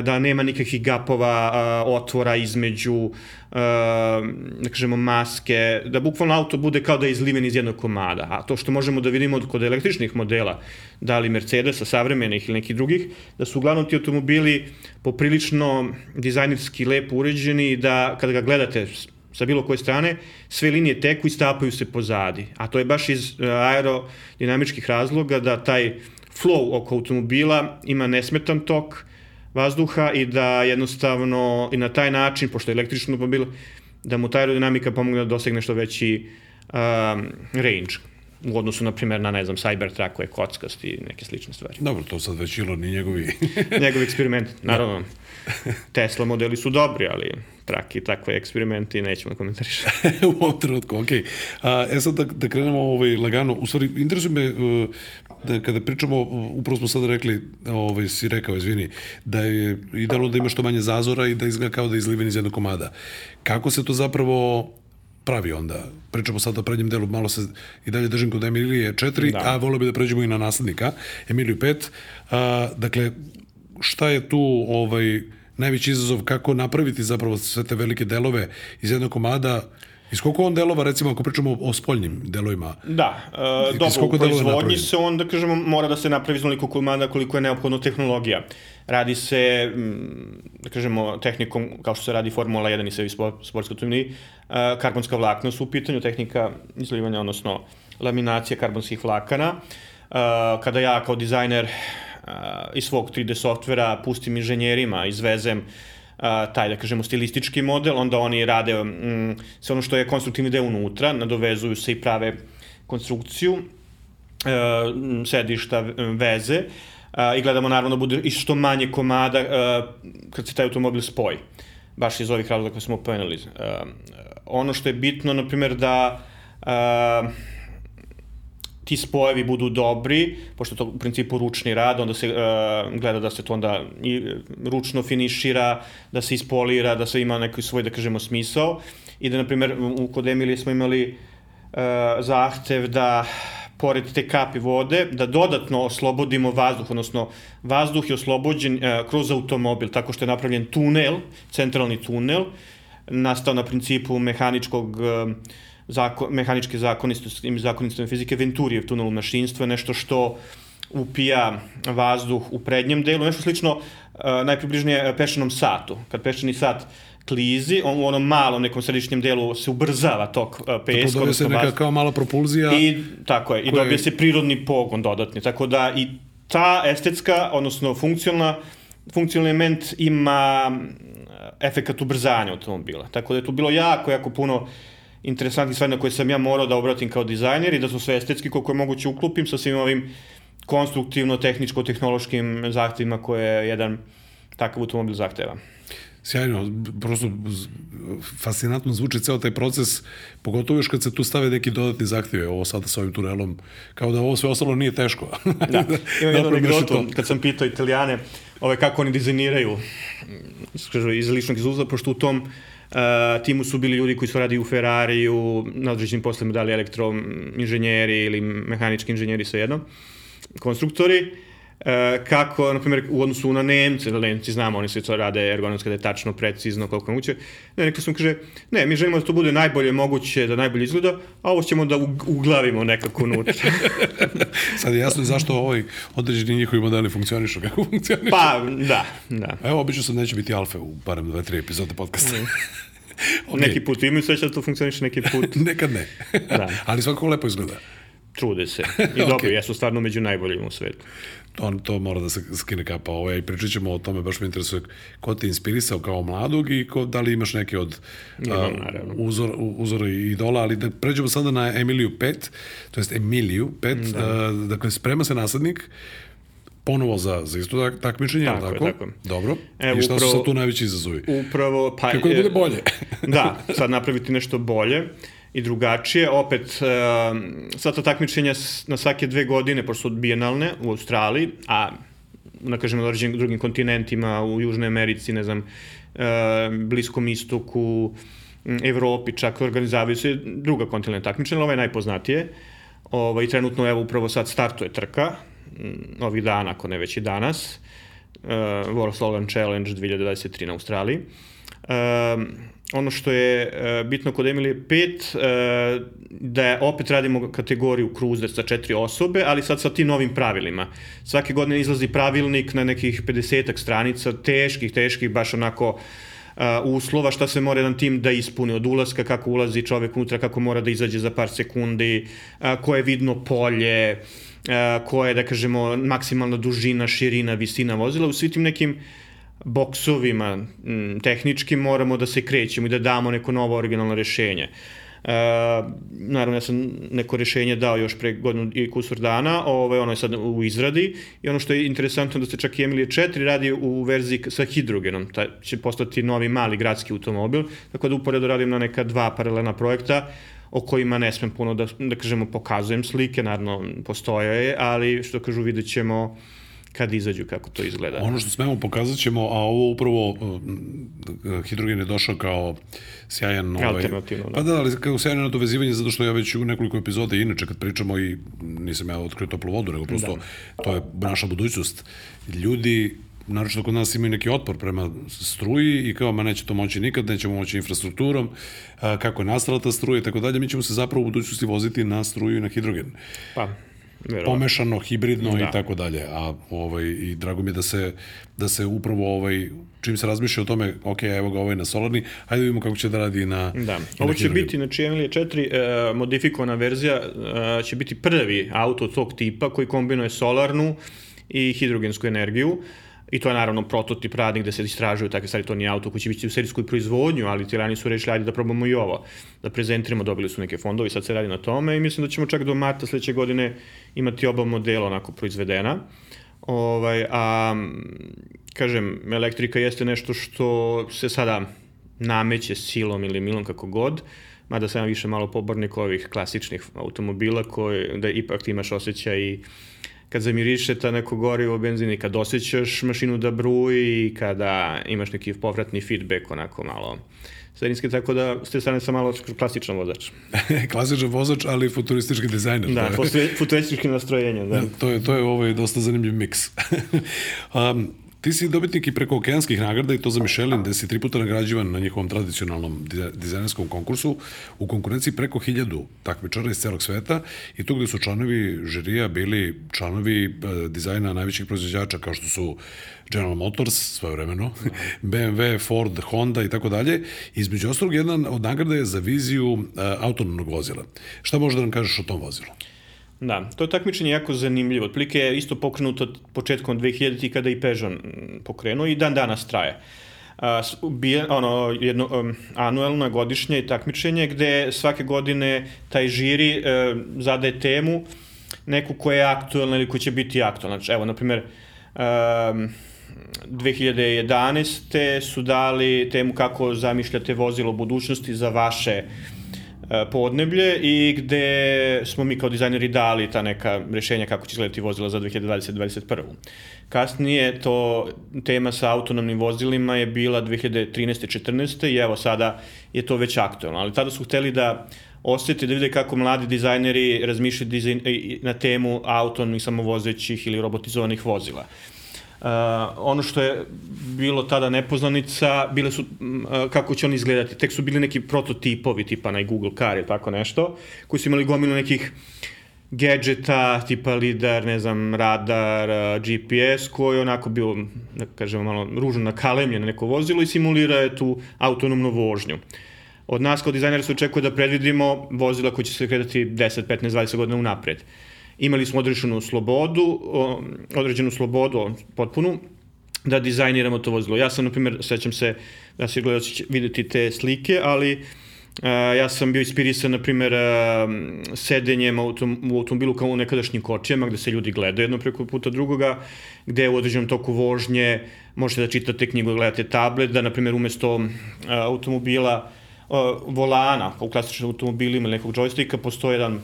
da nema nikakvih gapova, otvora između, da kažemo, maske, da bukvalno auto bude kao da je izliven iz jednog komada. A to što možemo da vidimo kod električnih modela, da li Mercedesa, savremenih ili nekih drugih, da su uglavnom ti automobili poprilično dizajnerski lepo uređeni, da kada ga gledate sa bilo koje strane, sve linije teku i stapaju se pozadi. A to je baš iz aerodinamičkih razloga da taj flow oko automobila ima nesmetan tok, vazduha i da jednostavno i na taj način, pošto je električni automobil, da mu ta aerodinamika pomogne da dosegne što veći um, range u odnosu, na primjer, na, ne znam, Cybertruck koji je kockast i neke slične stvari. Dobro, to sad već Elon i njegovi... njegovi eksperiment, naravno. Da. Tesla modeli su dobri, ali traki takve eksperimenti nećemo da komentarišati. u ovom trenutku, okej. Okay. e sad da, da krenemo ovaj, lagano, u stvari, interesuje me, uh, da kada pričamo, upravo smo sada rekli, ovaj, si rekao, izvini, da je idealno da ima što manje zazora i da izgleda kao da je izliven iz jednog komada. Kako se to zapravo pravi onda. Pričamo sad o prednjem delu, malo se i dalje držim kod Emilije 4, da. a volio bi da pređemo i na naslednika, Emiliju 5. A, dakle, šta je tu ovaj, najveći izazov kako napraviti zapravo sve te velike delove iz jednog komada Iz koliko on delova, recimo, ako pričamo o spoljnim delovima? Da, e, dobro, u proizvodnji se on, da kažemo, mora da se napravi iznoliko komada koliko je neophodno tehnologija. Radi se, da kažemo, tehnikom, kao što se radi Formula 1 i sve sportske automobili, e, karbonska vlakna su u pitanju, tehnika izlivanja, odnosno laminacija karbonskih vlakana. E, kada ja kao dizajner iz svog 3D softvera pustim inženjerima, izvezem taj, da kažemo, stilistički model, onda oni rade mm, sve ono što je konstruktivni deo unutra, nadovezuju se i prave konstrukciju, uh, sedišta, veze, i gledamo naravno da bude i što manje komada uh, kad se taj automobil spoji. Baš iz ovih razloga koje smo pomenuli. Uh, ono što je bitno, na primjer, da uh, ti spojevi budu dobri, pošto to u principu ručni rad, onda se uh, gleda da se to onda i ručno finišira, da se ispolira, da se ima neki svoj, da kažemo, smisao. I da, na primjer, kod Emilije smo imali uh, zahtev da pored te kapi vode, da dodatno oslobodimo vazduh, odnosno vazduh je oslobođen uh, kroz automobil, tako što je napravljen tunel, centralni tunel, nastao na principu mehaničkog uh, zakon, mehaničke zakonitosti i zakonitosti fizike, Venturijev tunel u mašinstvo je nešto što upija vazduh u prednjem delu, nešto slično uh, najpribližnije pešenom satu. Kad pešeni sat klizi, on u onom malom nekom središnjem delu se ubrzava tok uh, peska. Tako se neka kao mala propulzija. I, tako je, i dobije se prirodni pogon dodatni. Tako da i ta estetska, odnosno funkcionalna, funkcionalni element ima efekat ubrzanja automobila. Tako da je tu bilo jako, jako puno uh, interesantnih stvari na koje sam ja morao da obratim kao dizajner i da su sve estetski koliko je moguće uklupim sa svim ovim konstruktivno-tehničko-tehnološkim zahtevima koje jedan takav automobil zahteva. Sjajno, prosto fascinantno zvuči ceo taj proces, pogotovo još kad se tu stave neki dodatni zahtjeve, ovo sada sa ovim tunelom, kao da ovo sve ostalo nije teško. da, imam jednu anegdotu, kad sam pitao italijane ove, kako oni dizajniraju, iz ličnog izuzla, pošto u tom Uh, timu su bili ljudi koji su radili u Ferrariju, na određenim poslima da li elektroinženjeri ili mehanički inženjeri sa jednom, konstruktori. Uh, kako, na primjer, u odnosu na Nemce, da Nemci znamo, oni se to rade ergonomski da je tačno, precizno, koliko je moguće. Ne, rekli smo, kaže, ne, mi želimo da to bude najbolje moguće, da najbolje izgleda, a ovo ćemo da uglavimo nekako unutra. Sad je jasno zašto ovaj određeni njihovi modeli funkcionišu, kako funkcionišu. Pa, da, da. Evo, obično sam neće biti alfa u barem dve, tri epizode podcasta. Mm. okay. Neki put imaju sveća da to funkcioniše, neki put... Nekad ne. da. Ali svakako lepo izgleda. Trude se. I dobro, okay. jesu stvarno među najboljim u svetu to, to mora da se skine kapa. Ovaj, i pričat ćemo o tome, baš me interesuje ko te inspirisao kao mladog i ko, da li imaš neke od a, uzor, uzora i idola, ali da pređemo sada na Emiliju 5, to jest Emiliju 5, da. a, dakle sprema se naslednik, ponovo za, za isto tak, takmičenje, tako, tako? tako? Dobro. Evo, I šta upravo, su sad tu najveći izazovi? Upravo, pa... Kako da bude bolje? da, sad napraviti nešto bolje i drugačije. Opet, sva ta takmičenja na svake dve godine, pošto su bijenalne u Australiji, a na kažem na drugim kontinentima, u Južnoj Americi, ne znam, Bliskom istoku, Evropi, čak organizavaju se druga kontinenta takmičenja, ovo je najpoznatije. Ovaj, trenutno, evo, upravo sad startuje trka, m, ovih dana, ako ne već i danas, World Slogan Challenge 2023 na Australiji. Um, ono što je uh, bitno kod Emilije 5, uh, da je, opet radimo kategoriju cruiser sa četiri osobe, ali sad sa tim novim pravilima. Svake godine izlazi pravilnik na nekih 50 stranica, teških, teških, baš onako uh, uslova šta se mora jedan tim da ispuni od ulaska, kako ulazi čovek unutra, kako mora da izađe za par sekundi, uh, koje je vidno polje, uh, koje je, da kažemo, maksimalna dužina, širina, visina vozila, u svim tim nekim boksovima m, tehnički moramo da se krećemo i da damo neko novo originalno rešenje. E, naravno, ja sam neko rešenje dao još pre godinu i kusur dana, ovaj, ono je sad u izradi i ono što je interesantno da se čak i Emilije 4 radi u verziji sa hidrogenom, ta će postati novi mali gradski automobil, tako da uporedo radim na neka dva paralelna projekta, o kojima ne smem puno da, da kažemo pokazujem slike, naravno postoje, ali što kažu vidjet ćemo kad izađu kako to izgleda. Ono što smemo pokazat ćemo, a ovo upravo uh, hidrogen je došao kao sjajan... Ovaj, Alternativno, da. Pa da, ali kao sjajno nadovezivanje, zato što ja već u nekoliko epizoda, inače kad pričamo i nisam ja otkrio toplu vodu, nego prosto da. to je naša budućnost. Ljudi naročito kod nas imaju neki otpor prema struji i kao, ma neće to moći nikad, nećemo moći infrastrukturom, kako je nastala ta struja i tako dalje, mi ćemo se zapravo u budućnosti voziti na struju i na hidrogen. Pa, verovatno. pomešano, hibridno Da. i tako dalje. A ovaj i drago mi je da se da se upravo ovaj čim se razmišlja o tome, ok, evo ga ovaj na solarni, hajde da vidimo kako će da radi na Da, na ovo će hidrogen. biti, znači Emilija 4, e, modifikovana verzija, e, će biti prvi auto tog tipa koji kombinuje solarnu i hidrogensku energiju. I to je naravno prototip radnik gde se istražuju takve stvari, to nije auto koji će biti u serijskoj proizvodnju, ali tirani su rešili ajde da probamo i ovo, da prezentiramo, dobili su neke fondovi, sad se radi na tome i mislim da ćemo čak do marta sledeće godine imati oba modela onako proizvedena. Ovaj, a, kažem, elektrika jeste nešto što se sada nameće silom ili milom kako god, mada sam više malo pobornik ovih klasičnih automobila koji, da ipak imaš osjećaj i kad zamiriše ta neko gorivo benzin i kad osjećaš mašinu da bruji i kada imaš neki povratni feedback onako malo sredinski, tako da s te strane sam malo klasičan vozač. Klasičan vozač, ali futuristički dizajner. Da, To je- posle futurističkim nastrojenjem, da. To je, to je ovaj dosta zanimljiv miks. um, ti si dobitnik i preko okeanskih nagrada i to za Michelin, gde si tri puta nagrađivan na njihovom tradicionalnom diza- dizajnerskom konkursu u konkurenciji preko hiljadu takmičara iz celog sveta i tu gde su članovi žirija bili članovi e, dizajna najvećih proizvođača kao što su General Motors, svoje vremeno, BMW, Ford, Honda i tako dalje. Između ostalog, jedan od nagrada je za viziju e, autonomnog vozila. Šta možeš da nam kažeš o tom vozilu? Da, to takmičenje je jako zanimljivo. Otprilike je isto pokrenuto početkom 2000 kada i Peugeot mm, pokrenuo i dan danas traje. S- bije, ono, jedno um, anuelno godišnje takmičenje gde svake godine taj žiri e, zadaje temu neku koja je aktuelna ili koja će biti aktuelna. Znači, evo, na primjer, um, 2011. su dali temu kako zamišljate vozilo budućnosti za vaše e, podneblje i gde smo mi kao dizajneri dali ta neka rešenja kako će izgledati vozila za 2020-2021. Kasnije to tema sa autonomnim vozilima je bila 2013-14. i evo sada je to već aktualno, ali tada su hteli da osjeti da vide kako mladi dizajneri razmišljaju dizajn, na temu autonomnih samovozećih ili robotizovanih vozila. Uh, ono što je bilo tada nepoznanica, bile su, m, uh, kako će oni izgledati, tek su bili neki prototipovi, tipa na Google Car ili tako nešto, koji su imali gomilu nekih gadgeta, tipa lidar, ne znam, radar, uh, GPS, koji je onako bio, da kažemo, malo ružno nakalemljen na neko vozilo i simulira je tu autonomnu vožnju. Od nas kao dizajnera se očekuje da predvidimo vozila koji će se kretati 10, 15, 20 godina unapred. Imali smo određenu slobodu, određenu slobodu potpunu, da dizajniramo to vozilo. Ja sam, na primjer, sećam se, da se gledalci videti te slike, ali Uh, ja sam bio inspirisan, na primjer, uh, sedenjem autom, u automobilu kao u nekadašnjim kočijama, gde se ljudi gledaju jedno preko puta drugoga, gde u određenom toku vožnje možete da čitate knjigu, da gledate tablet, da, na primjer, umesto uh, automobila volana, kao u klasičnim automobilima ili nekog džojstika, postoji jedan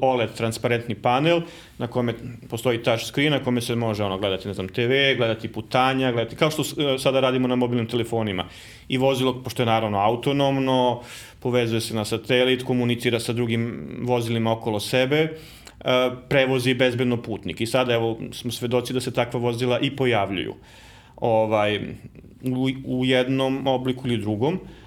OLED transparentni panel na kome postoji touch screen na kome se može ono gledati ne znam TV, gledati putanja, gledati kao što e, sada radimo na mobilnim telefonima. I vozilo pošto je naravno autonomno, povezuje se na satelit, komunicira sa drugim vozilima okolo sebe, e, prevozi bezbedno putnik. I sada evo smo svedoci da se takva vozila i pojavljuju ovaj, u, u jednom obliku ili drugom. Uh,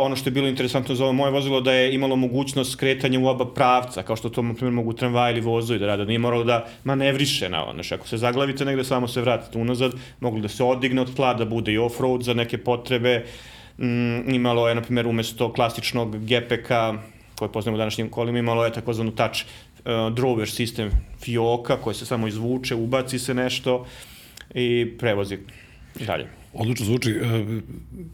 ono što je bilo interesantno za ovo moje vozilo da je imalo mogućnost skretanja u oba pravca, kao što to na primjer mogu tramvaj ili vozovi da rade, nije moralo da manevriše na ono, ako se zaglavite negde samo se vratite unazad, moglo da se odigne od tla, da bude i off-road za neke potrebe, mm, imalo je na primjer umesto klasičnog GPK koje poznamo u današnjim kolima, imalo je takozvanu touch uh, drawer sistem fioka koji se samo izvuče, ubaci se nešto i prevozi dalje. Odlično zvuči. E,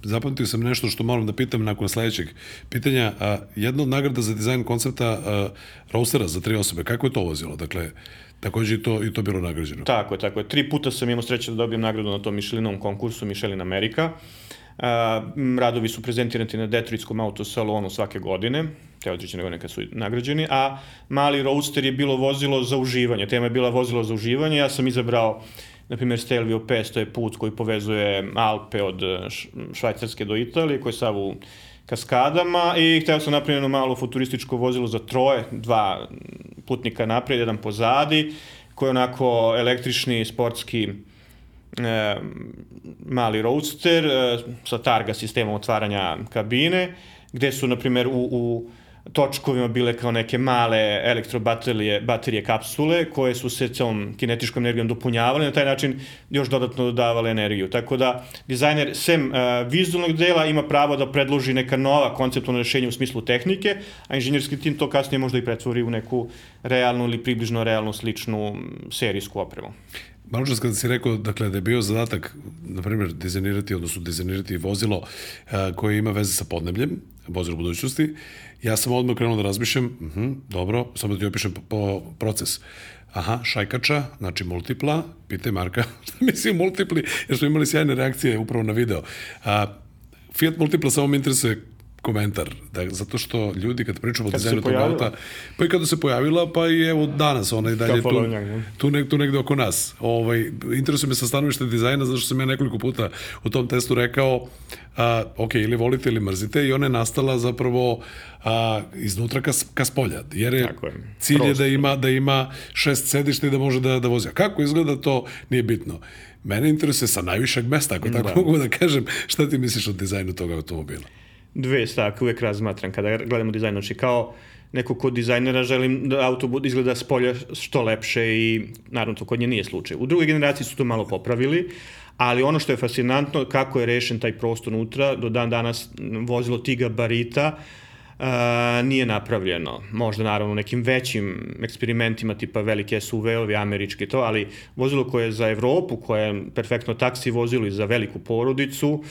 zapamtio sam nešto što moram da pitam nakon sledećeg pitanja. Jedna od nagrada za dizajn koncepta roastera za tri osobe, kako je to vozilo? Dakle, takođe i to, i to bilo nagrađeno. Tako je, tako je. Tri puta sam imao sreće da dobijem nagradu na tom Michelinom konkursu Michelin Amerika. radovi su prezentirani na Detroitskom autosalonu svake godine, te određene godine kad su nagrađeni, a mali roaster je bilo vozilo za uživanje. Tema je bila vozilo za uživanje. Ja sam izabrao na primjer Stelvio 500 je put koji povezuje Alpe od eh, Švajcarske do Italije, koji je sav u kaskadama i hteo sam napraviti jedno malo futurističko vozilo za troje, dva putnika napred, jedan pozadi, koji je onako električni, sportski e, mali roadster e, sa targa sistemom otvaranja kabine, gde su, na primjer, u, u točkovima bile kao neke male elektrobaterije baterije kapsule koje su se celom kinetičkom energijom dopunjavale na taj način još dodatno dodavale energiju. Tako da dizajner sem uh, vizualnog dela ima pravo da predloži neka nova konceptualna rešenja u smislu tehnike, a inženjerski tim to kasnije možda i pretvori u neku realnu ili približno realnu sličnu serijsku opremu. Malo čas kada si rekao dakle, da je bio zadatak, na primjer, dizajnirati, odnosno dizajnirati vozilo a, koje ima veze sa podnebljem, vozilo budućnosti, ja sam odmah krenuo da razmišljam, uh mhm, -huh, dobro, samo da ti opišem po, po proces. Aha, šajkača, znači multipla, pitaj Marka, šta misli multipli, jer smo imali sjajne reakcije upravo na video. A, Fiat Multipla samo me interesuje komentar, da, zato što ljudi kad pričamo o dizajnu tog auta, pa i kada se pojavila, pa i evo danas, ona i dalje tu, tu, nek, tu negde oko nas. Ovaj, interesuje me sa stanovište dizajna, zato što sam ja nekoliko puta u tom testu rekao, a, ok, ili volite ili mrzite, i ona je nastala zapravo a, iznutra ka, ka spolja, jer je, je. cilj Prosto. je da ima, da ima šest sedišta i da može da, da vozi. A kako izgleda to, nije bitno. Mene interesuje sa najvišeg mesta, ako tako da. mogu da kažem, šta ti misliš o dizajnu tog automobila? Dve stavke uvek razmatram kada gledamo dizajn, znači kao neko ko dizajnera želim da auto izgleda s polja što lepše i naravno to kod nje nije slučaj. U drugoj generaciji su to malo popravili, ali ono što je fascinantno kako je rešen taj prostor unutra, do dan danas vozilo tiga barita, Uh, nije napravljeno. Možda naravno nekim većim eksperimentima tipa velike SUV-ovi, američki to, ali vozilo koje je za Evropu, koje je perfektno taksi vozilo i za veliku porodicu,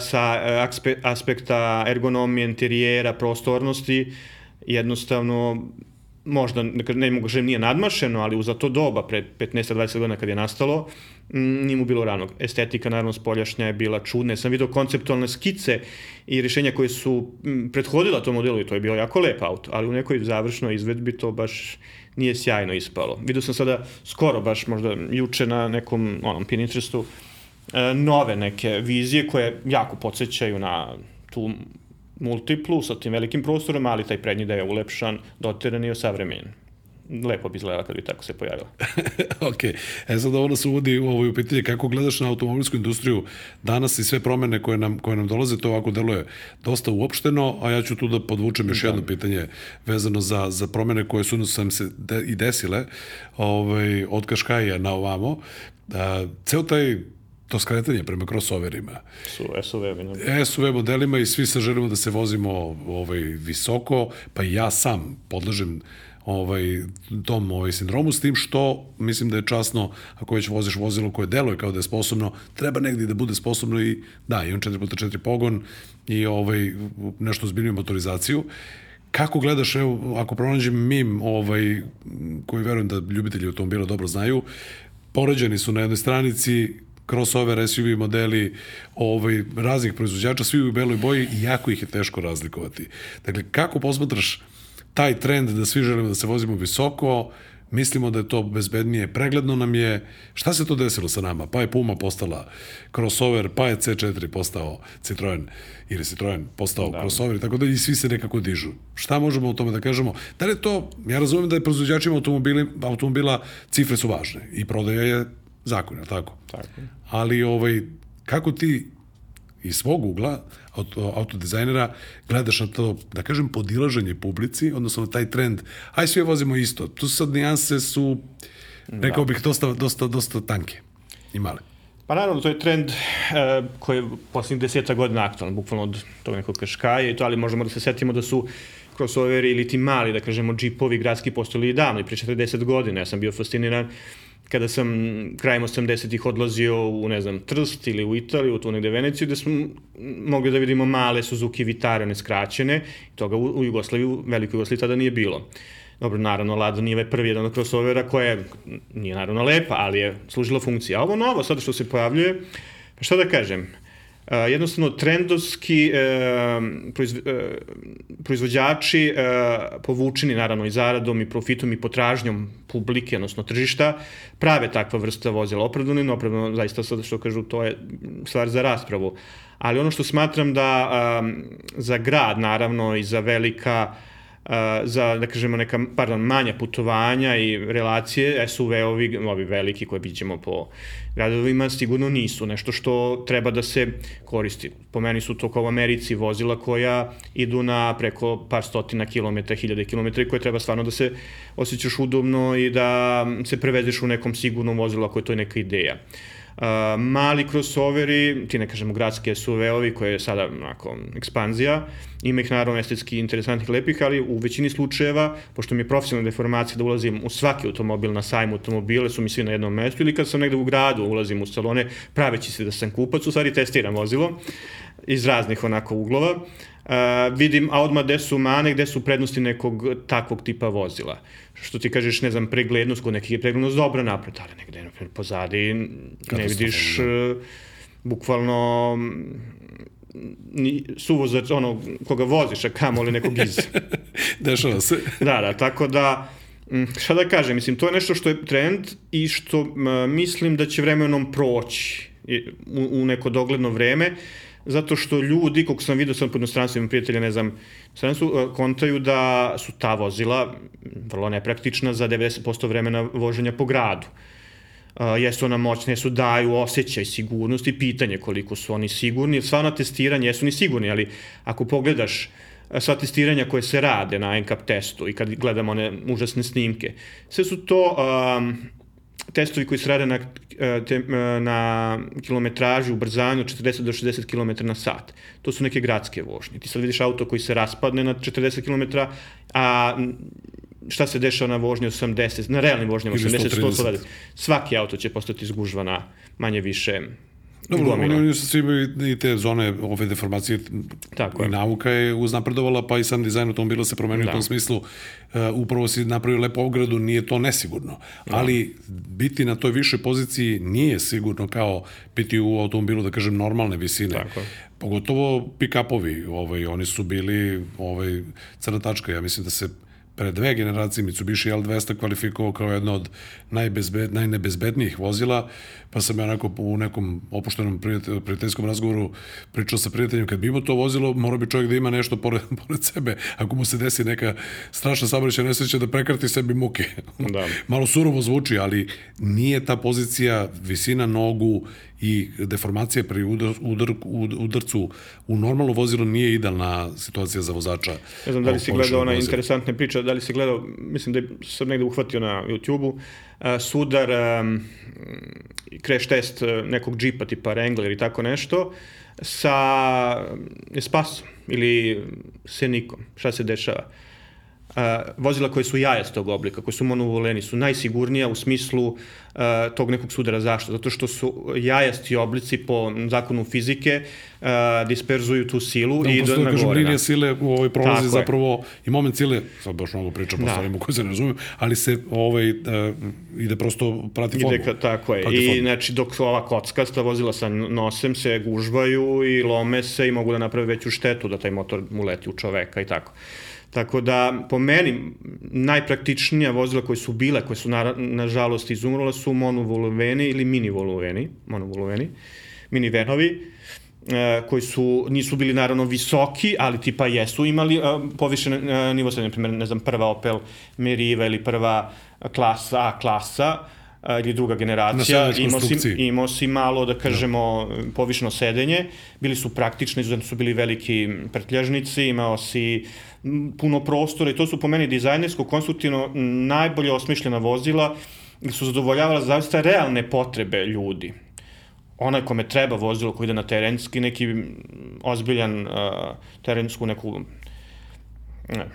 sa e, aspekta ergonomije, interijera, prostornosti, jednostavno možda, ne mogu žem nije nadmašeno, ali za to doba, pred 15-20 godina kad je nastalo, nije mu bilo ranog. Estetika, naravno, spoljašnja je bila čudna. Sam vidio konceptualne skice i rješenja koje su prethodila tom modelu i to je bilo jako lep auto, ali u nekoj završnoj izvedbi to baš nije sjajno ispalo. Vidio sam sada skoro, baš možda juče na nekom onom Pinterestu, E, nove neke vizije koje jako podsjećaju na tu multiplu sa tim velikim prostorom, ali taj prednji da je ulepšan, doteran i osavremen. Lepo bi izgledala kad bi tako se pojavila. ok. E sad ovo nas uvodi u ovo pitanje kako gledaš na automobilsku industriju danas i sve promene koje nam, koje nam dolaze, to ovako deluje dosta uopšteno, a ja ću tu da podvučem još da. jedno pitanje vezano za, za promene koje su nam se de, i desile ovaj, od Kaškaja na ovamo. A, ceo taj to skretanje prema crossoverima. Su SUV, ne? SUV modelima i svi se želimo da se vozimo ovaj, visoko, pa i ja sam podležem ovaj, tom ovaj, sindromu, s tim što mislim da je časno, ako već voziš vozilo koje deluje kao da je sposobno, treba negdje da bude sposobno i da, imam 4x4 pogon i ovaj, nešto zbiljniju motorizaciju. Kako gledaš, evo, ako pronađem mim, ovaj, koji verujem da ljubitelji automobila dobro znaju, poređeni su na jednoj stranici crossover SUV modeli ovaj, raznih proizvođača, svi u beloj boji i jako ih je teško razlikovati. Dakle, kako posmatraš taj trend da svi želimo da se vozimo visoko, mislimo da je to bezbednije, pregledno nam je, šta se to desilo sa nama? Pa je Puma postala crossover, pa je C4 postao Citroen, ili Citroen postao da. crossover, tako da i svi se nekako dižu. Šta možemo o tome da kažemo? Da li to, ja razumem da je proizvođačima automobili, automobila cifre su važne i prodaja je zakon, je tako? Tako. Ali ovaj, kako ti iz svog ugla auto, autodizajnera gledaš na to, da kažem, podilaženje publici, odnosno na taj trend, aj svi vozimo isto. Tu sad nijanse su, rekao da. bih, dosta, dosta, dosta tanke i male. Pa naravno, to je trend uh, koji je posljednjih deseta godina aktualan, bukvalno od tog nekog kaškaja i to, ali možemo da se setimo da su crossoveri ili ti mali, da kažemo, džipovi gradski postojali i davno, i pre 40 godina. Ja sam bio fasciniran kada sam krajem 80-ih odlazio u, ne znam, Trst ili u Italiju, tu negde Veneciju, gde smo mogli da vidimo male Suzuki Vitare, one skraćene, toga u, u Jugoslaviji, u Velikoj Jugoslaviji tada nije bilo. Dobro, naravno, Lada nije prvi jedan od crossovera koja je, nije naravno lepa, ali je služila funkcija. A ovo novo, sada što se pojavljuje, pa šta da kažem, Uh, jednostavno trendovski uh, proizv, uh, proizvođači uh, povučeni naravno i zaradom i profitom i potražnjom publike, odnosno tržišta, prave takva vrsta vozila opravdano i neopravdano, zaista sada što kažu, to je stvar za raspravu. Ali ono što smatram da um, za grad, naravno, i za velika uh, za, da kažemo, neka, pardon, manja putovanja i relacije, SUV-ovi, ovi veliki koje bićemo po gradovima, sigurno nisu nešto što treba da se koristi. Po meni su to kao u Americi vozila koja idu na preko par stotina kilometra, hiljade kilometra i koje treba stvarno da se osjećaš udobno i da se prevezeš u nekom sigurnom vozilu ako je to neka ideja. Uh, Uh, mali crossoveri, ti ne kažemo gradske SUV-ovi koje je sada onako ekspanzija, ima ih naravno estetski interesantnih lepih, ali u većini slučajeva, pošto mi je profesionalna deformacija da ulazim u svaki automobil na sajmu automobile, su mi svi na jednom mestu, ili kad sam negde u gradu ulazim u salone, praveći se da sam kupac, u stvari testiram vozilo iz raznih onako uglova, uh, vidim, a odmah gde su mane, gde su prednosti nekog takvog tipa vozila. Što ti kažeš, ne znam, preglednost, kod nekih je preglednost dobra napred, ali negde napred, pozadi ne vidiš uh, bukvalno ni suvozač, ono, koga voziš, a kamo li nekog iz. Dešava se. da, da, tako da, šta da kažem, mislim, to je nešto što je trend i što mislim da će vremenom proći u, u neko dogledno vreme. Uh, zato što ljudi, koliko sam vidio sam pod inostranstvom prijatelja, ne znam, su e, kontaju da su ta vozila vrlo nepraktična za 90% vremena voženja po gradu. Uh, jesu ona moćne, jesu daju osjećaj sigurnosti, pitanje koliko su oni sigurni, sva ona testiranja jesu ni sigurni, ali ako pogledaš e, sva testiranja koje se rade na NCAP testu i kad gledamo one užasne snimke, sve su to um, testovi koji se rade na, e, te, e, na kilometraži, ubrzanju 40 do 60 km na sat. To su neke gradske vožnje. Ti sad vidiš auto koji se raspadne na 40 km, a šta se dešava na vožnji 80, na realnim vožnjama 80, 100, Svaki auto će postati zgužva manje više Dobro, oni, oni su svi i te zone ove deformacije Tako i nauka je uznapredovala, pa i sam dizajn automobila se promenio da. u tom smislu. Uh, upravo si napravio lepo ogradu, nije to nesigurno. Da. Ali biti na toj višoj poziciji nije sigurno kao biti u automobilu, da kažem, normalne visine. Tako. Pogotovo pick-upovi, ovaj, oni su bili ovaj, crna tačka. Ja mislim da se pre dve generacije Mitsubishi L200 kvalifikovao kao jedno od najbezbed, najnebezbednijih vozila, pa sam ja onako u nekom opuštenom prijateljskom razgovoru pričao sa prijateljem, kad bi imao to vozilo, mora bi čovjek da ima nešto pored, pored sebe, ako mu se desi neka strašna saobraćaj nesreća da prekrati sebi muke. Da. Malo surovo zvuči, ali nije ta pozicija visina nogu i deformacija pri udar, udar, udarcu u normalno vozilo nije idealna situacija za vozača. Ne znam da li si gledao ona interesantne priče, da li si gledao, mislim da sam negde uhvatio na YouTube-u, uh, sudar, crash test nekog džipa tipa Wrangler i tako nešto, sa Espasom ili Senikom. Šta se dešava? Uh, vozila koje su jajastog oblika, koje su monovoleni, su najsigurnija u smislu uh, tog nekog sudara. Zašto? Zato što su jajasti oblici po zakonu fizike uh, disperzuju tu silu da, i do, na gore. Linija sile u ovoj prolazi Tako zapravo je. i moment sile, sad baš mnogo pričam da. o stvarima koje se ne razumiju, ali se ovaj, uh, ide prosto prati formu. Ide ka, tako je. I formu. znači dok ova kockasta vozila sa nosem se gužvaju i lome se i mogu da naprave veću štetu da taj motor mu leti u čoveka i tako. Tako da, po meni, najpraktičnija vozila koje su bile, koje su na, nažalost izumrla, su monovoloveni ili mini voloveni, monovoloveni, mini venovi, e, koji su, nisu bili naravno visoki, ali tipa jesu imali e, povišen e, nivo sve, na primjer, ne znam, prva Opel Meriva ili prva klasa A klasa, ili druga generacija, imao si, imao si malo, da kažemo, no. povišeno sedenje, bili su praktični, izuzetno su bili veliki prtljažnici, imao si puno prostora i to su po meni dizajnersko, konstruktivno najbolje osmišljena vozila i su zadovoljavala zaista realne potrebe ljudi. Onaj kome treba vozilo koji ide na terenski, neki ozbiljan uh, terensku neku ne,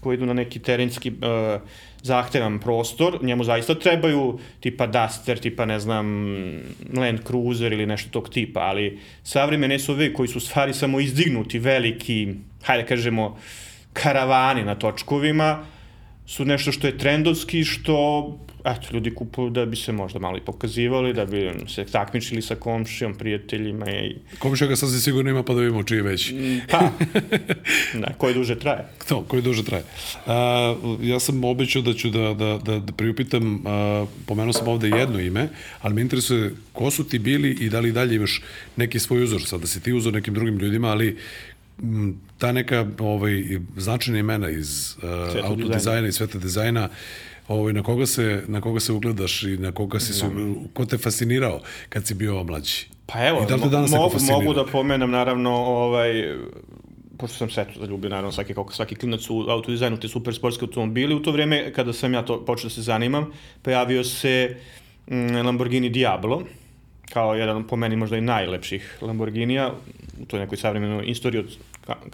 koji idu na neki terenski uh, zahtevan prostor, njemu zaista trebaju tipa Duster, tipa ne znam Land Cruiser ili nešto tog tipa, ali savremene SUV koji su stvari samo izdignuti, veliki, hajde da kažemo, karavani na točkovima, su nešto što je trendovski, što eto, ljudi kupuju da bi se možda malo i pokazivali, da bi se takmičili sa komšijom, prijateljima i... Komšija ga sasvim sigurno ima pa da vidimo čiji već. Mm, pa, da, koji duže traje. To, koji duže traje. A, ja sam obećao da ću da, da, da, da priupitam, a, pomenuo sam ovde jedno ime, ali me interesuje ko su ti bili i da li dalje imaš neki svoj uzor, sad da si ti uzor nekim drugim ljudima, ali ta neka ovaj, značajna imena iz uh, autodizajna i sveta dizajna ovaj, na, koga se, na koga se ugledaš i na koga si, su, ko te fascinirao kad si bio mlađi? Pa evo, I da li danas mogu, mogu da pomenem naravno ovaj, pošto sam se eto zaljubio naravno svaki, kako svaki klinac u autodizajnu te super sportske automobili, u to vreme kada sam ja to počeo da se zanimam, pojavio se mm, Lamborghini Diablo, kao jedan po meni možda i najlepših Lamborghinija u toj nekoj savremenoj istoriji od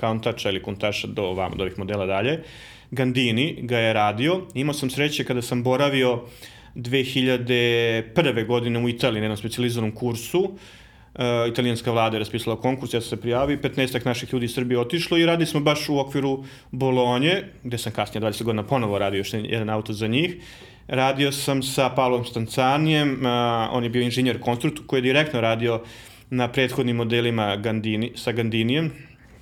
Countach ili Countach do ovamo, do ovih modela dalje. Gandini ga je radio. Imao sam sreće kada sam boravio 2001. godine u Italiji na jednom specializovanom kursu. Uh, italijanska vlada je raspisala konkurs, ja sam se prijavio, 15 naših ljudi iz Srbije otišlo i radili smo baš u okviru Bolonje, gde sam kasnije 20 godina ponovo radio još jedan auto za njih. Radio sam sa Pavlom Stancanijem, uh, on je bio inženjer konstruktor koji je direktno radio na prethodnim modelima Gandini, sa Gandinijem,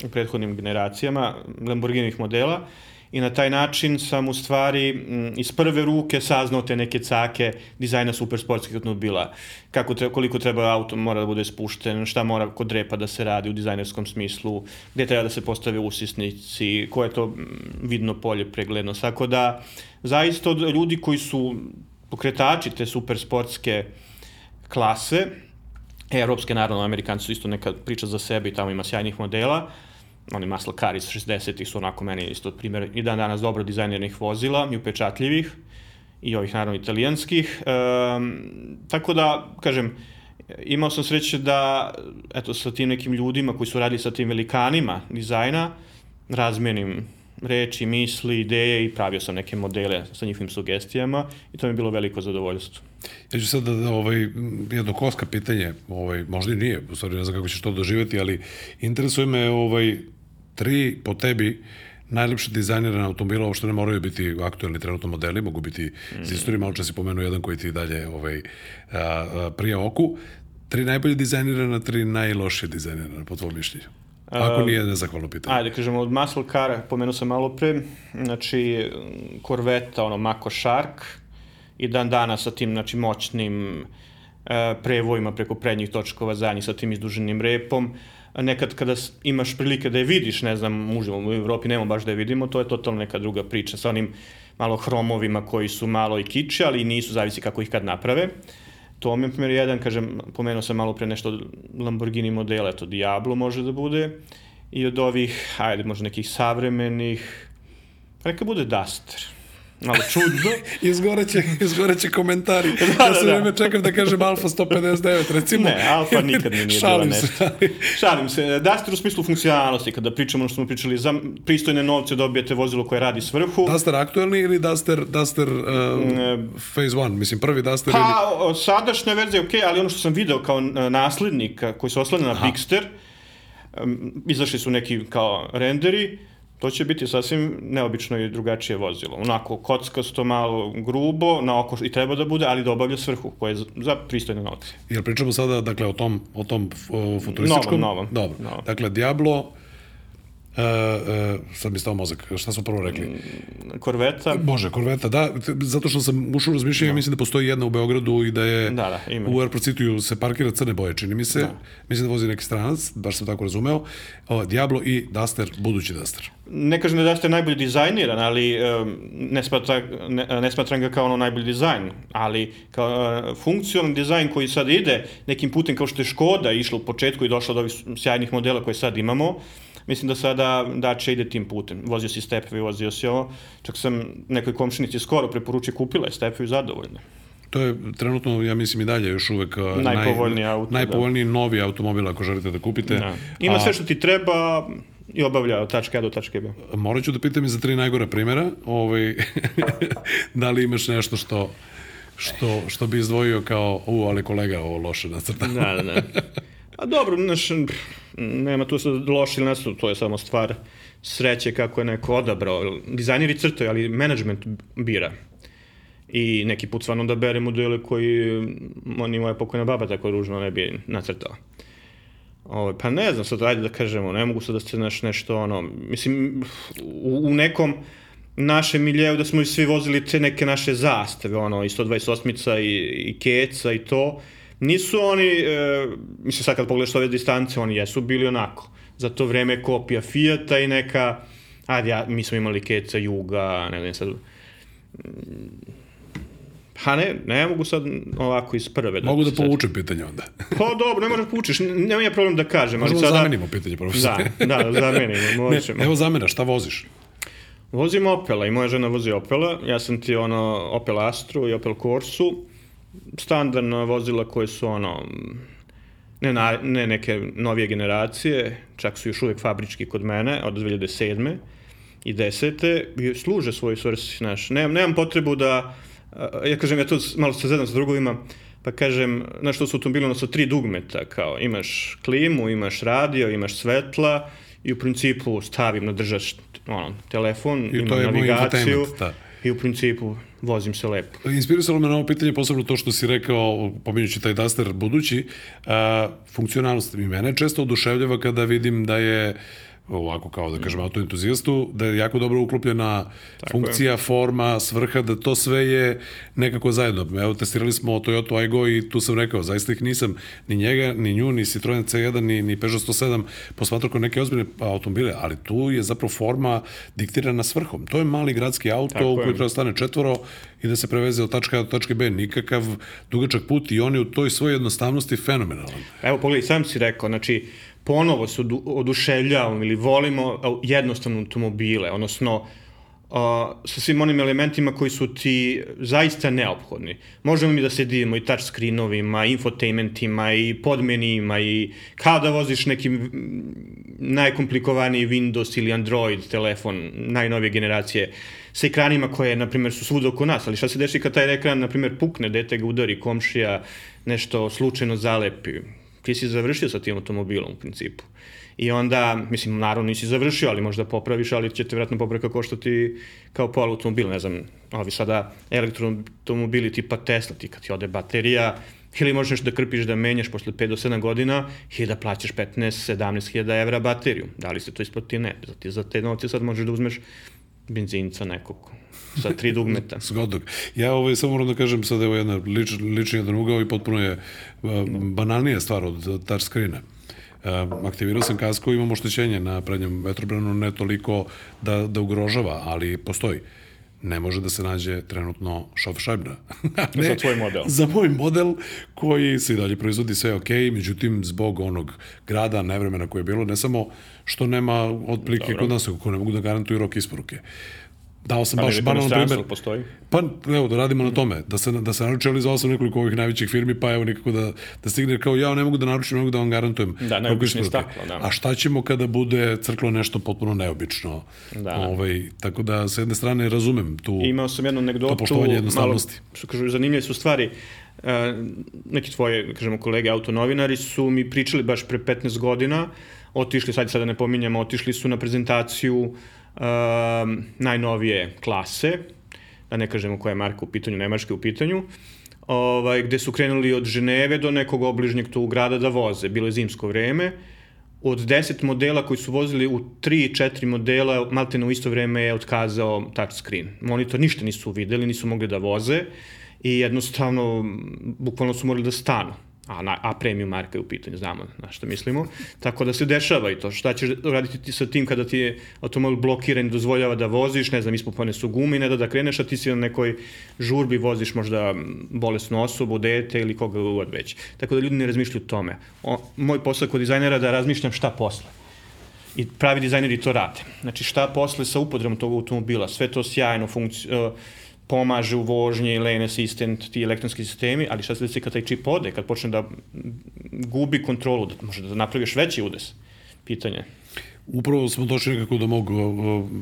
u prethodnim generacijama Lamborghinih modela i na taj način sam u stvari m, iz prve ruke saznao te neke cake dizajna supersportskih automobila. Kako treba, koliko treba auto mora da bude spušten, šta mora kod repa da se radi u dizajnerskom smislu, gde treba da se postave usisnici, koje je to vidno polje pregledno. Tako da, zaista od ljudi koji su pokretači te supersportske klase, evropske, naravno, amerikanci su isto neka priča za sebe i tamo ima sjajnih modela, oni muscle car iz 60-ih su onako meni isto primjer i dan danas dobro dizajnernih vozila i upečatljivih i ovih naravno italijanskih. Um, tako da, kažem, imao sam sreće da, eto, sa tim nekim ljudima koji su radili sa tim velikanima dizajna, razmenim reči, misli, ideje i pravio sam neke modele sa njihovim sugestijama i to mi je bilo veliko zadovoljstvo. Ja ću sad da, da ovaj, jedno koska pitanje, ovaj, možda i nije, u stvari ne znam kako ćeš to doživeti, ali interesuje me ovaj, tri po tebi najlepše dizajnirane automobila, uopšte ne moraju biti aktuelni trenutno modeli, mogu biti mm. iz istorije, malo čas si pomenuo jedan koji ti dalje ovaj, a, a, prija oku. Tri najbolje dizajnirana, tri najlošije dizajnirana, po tvojom mišljenju. Ako nije nezahvalno pitanje. Ajde, kažemo, od muscle car, pomenuo sam malo pre, znači, Corvette, ono, Mako Shark, i dan dana sa tim, znači, moćnim e, prevojima preko prednjih točkova zadnjih sa tim izduženim repom, nekad kada imaš prilike da je vidiš, ne znam, možemo u Evropi nemamo baš da je vidimo, to je totalno neka druga priča sa onim malo hromovima koji su malo i kiče, ali nisu, zavisi kako ih kad naprave. To mi je primjer jedan, kažem, pomenuo sam malo pre nešto Lamborghini modela, to Diablo može da bude, i od ovih, ajde, možda nekih savremenih, neka bude Duster malo čudno. izgoreće, izgoreće komentari. Da, ja se da, da. čekam da kažem Alfa 159, recimo. Ne, Alfa nikad mi nije bila nešto. Se. Šalim se. Duster u smislu funkcionalnosti, kada pričamo ono što smo pričali, za pristojne novce dobijete vozilo koje radi svrhu. Duster aktuelni ili Duster, Duster uh, Phase 1, mislim prvi Duster pa, ili... sadašnja verzija je okej, okay, ali ono što sam video kao naslednik koji se oslane na. Bigster, um, izašli su neki kao renderi, to će biti sasvim neobično i drugačije vozilo. Onako, kockasto, malo grubo, na oko i treba da bude, ali da obavlja svrhu, koja je za, pristojne novce. Jel pričamo sada, dakle, o tom, o tom futurističkom? Novom, novom. Dobro. Novom. Dakle, Diablo, Uh, uh, sad mi stao mozak, šta smo prvo rekli? Korveta. Može, korveta, da, zato što sam ušao u razmišljanje, ja mislim da postoji jedna u Beogradu i da je Da, da, ima. u Airport City se parkira crne boje, čini mi se. Da. Mislim da vozi neki stranac, baš sam tako razumeo. O, Diablo i Duster, budući Duster. Ne kažem da je Duster najbolje dizajniran, ali um, ne, smatra, ne, ne smatram ga kao ono najbolji dizajn, ali kao uh, funkcionalni dizajn koji sad ide nekim putem kao što je Škoda išla u početku i došla do ovih sjajnih modela koje sad imamo, mislim da sada Dacia ide tim putem. Vozio si stepevi, vozio si ovo. Čak sam nekoj komšinici skoro preporučio, kupila je stepevi zadovoljne. To je trenutno, ja mislim i dalje, još uvek a, Najpovoljniji naj, auto, najpovoljniji novi automobil ako želite da kupite. Da. Ima sve što ti treba i obavlja od tačke A do tačke B. Morat ću da pitam i za tri najgora primjera. Ovaj, da li imaš nešto što što, što bi izdvojio kao, u, ali kolega, ovo loše nacrta. Da, da, da. A dobro, znaš, nema tu sad loši ili nastup, to je samo stvar sreće kako je neko odabrao. Dizajneri crtaju, ali management bira. I neki put stvarno da bere modele koji oni moja pokojna baba tako ružno ne bi nacrtao. Ove, pa ne znam sad, ajde da kažemo, ne mogu sad da se naš nešto ono, mislim, u, u nekom našem miljeu da smo svi vozili te neke naše zastave, ono, i 128-ica i, i keca i to, nisu oni, e, mislim sad kad pogledaš ove distance, oni jesu bili onako, za to vreme kopija Fijata i neka, ajde, ja, mi smo imali keca Juga, ne znam sad, Pa ne, ne mogu sad ovako iz prve. Da Mogu da povučem pitanje onda. Pa dobro, ne možeš da povučeš, nema ja problem da kažem, ali Možemo da sada... zamenimo pitanje profesor. Da, da, da zamenimo, Ne, možemo. evo zamena, šta voziš? Vozim Opela i moja žena vozi Opela. Ja sam ti ono Opel Astru i Opel Corsu. Standardna vozila koje su ono ne, na, ne neke novije generacije, čak su još uvek fabrički kod mene od 2007. i 10. i služe svoj svrsi, znaš. Nemam, nemam potrebu da, ja kažem, ja to malo se zedam sa drugovima, pa kažem, znaš što su automobili, ono su tri dugmeta, kao imaš klimu, imaš radio, imaš svetla i u principu stavim na držač ono, telefon, I to imam navigaciju da. i u principu vozim se lepo. Inspirisalo me na ovo pitanje, posebno to što si rekao, pominjući taj Duster budući, a, funkcionalnost mi mene često oduševljava kada vidim da je ovako kao da kažem autoentuzijastu, da je jako dobro uklopljena funkcija, forma, svrha, da to sve je nekako zajedno. Evo, testirali smo Toyota Aygo i tu sam rekao, zaista ih nisam, ni njega, ni nju, ni Citroen C1, ni, ni Peugeot 107 posmatrao kao neke ozbiljne automobile, ali tu je zapravo forma diktirana svrhom. To je mali gradski auto Tako u je. koji treba da stane četvoro i da se preveze od tačke A do tačke B. Nikakav dugačak put i on je u toj svojoj jednostavnosti fenomenalan. Evo, pogledaj, sam si rekao, znači, ponovo se odu, oduševljavamo ili volimo jednostavne automobile, odnosno uh, sa svim onim elementima koji su ti zaista neophodni. Možemo mi da se divimo i touchscreenovima, infotainmentima i podmenima i kao da voziš neki najkomplikovaniji Windows ili Android telefon najnovije generacije sa ekranima koje, na primjer, su svuda oko nas, ali šta se desi kad taj ekran, na primjer, pukne, dete ga udari, komšija, nešto slučajno zalepi, ti si završio sa tim automobilom u principu. I onda, mislim, naravno nisi završio, ali možda popraviš, ali će te vjerojatno popravka koštati kao pol automobil, ne znam, ovi sada elektroautomobili tipa Tesla, ti kad ti ode baterija, ili možeš da krpiš da menjaš posle 5 do 7 godina i da plaćaš 15-17 hiljada evra bateriju. Da li se to isplati? Ne. Za te novce sad možeš da uzmeš benzinca nekog sa tri dugmeta. Zgodnog. Ja ovaj, samo moram da kažem sad evo jedna lič, lični jedan ugao i potpuno je uh, banalnija stvar od touchscreena. Uh, aktivirao sam kasku, imam oštećenje na prednjem vetrobranu, ne toliko da, da ugrožava, ali postoji. Ne može da se nađe trenutno šajbna. ne, Za tvoj model. Za moj model koji se i dalje proizvodi sve ok, međutim zbog onog grada, nevremena koje je bilo, ne samo što nema otplike kod nas, kako ne mogu da garantuju rok isporuke. Dao sam Ali baš inostranstvu primer. postoji? Pa evo da radimo na tome, da se da se naruči, ali zvao sam nekoliko ovih najvećih firmi, pa evo nikako da da stigne kao ja ne mogu da naručim, ne mogu da vam garantujem. Da, neobično isporuke. staklo, da. A šta ćemo kada bude crklo nešto potpuno neobično? Da. Ovaj tako da sa jedne strane razumem tu I imao sam jednu to anegdotu, poštovanje malo, jednostavnosti. što kažu, zanimljive su stvari. E, neki tvoje, da kažemo, kolege autonovinari su mi pričali baš pre 15 godina, otišli, sad sada ne pominjamo, otišli su na prezentaciju um, najnovije klase, da ne kažemo koja je marka u pitanju, nemačke u pitanju, ovaj, gde su krenuli od Ženeve do nekog obližnjeg tog grada da voze. Bilo je zimsko vreme, od 10 modela koji su vozili u 3-4 modela, maltene u isto vreme je otkazao touchscreen. Monitor ništa nisu videli, nisu mogli da voze i jednostavno, bukvalno su morali da stanu a, na, a premium marka je u pitanju, znamo na što mislimo. Tako da se dešava i to. Šta ćeš raditi ti sa tim kada ti je automobil blokiran i dozvoljava da voziš, ne znam, ispopane su gumi, ne da da kreneš, a ti si na nekoj žurbi voziš možda bolesnu osobu, dete ili koga god već. Tako da ljudi ne razmišljaju o tome. O, moj posao kod dizajnera da razmišljam šta posle. I pravi dizajneri to rade. Znači šta posle sa upodrebom tog automobila, sve to sjajno funkcionuje, uh, pomaže u vožnji, lane assistant, ti elektronski sistemi, ali šta se desi kad taj čip ode, kad počne da gubi kontrolu, da može da napravi još veći udes? Pitanje. Upravo smo došli nekako do mog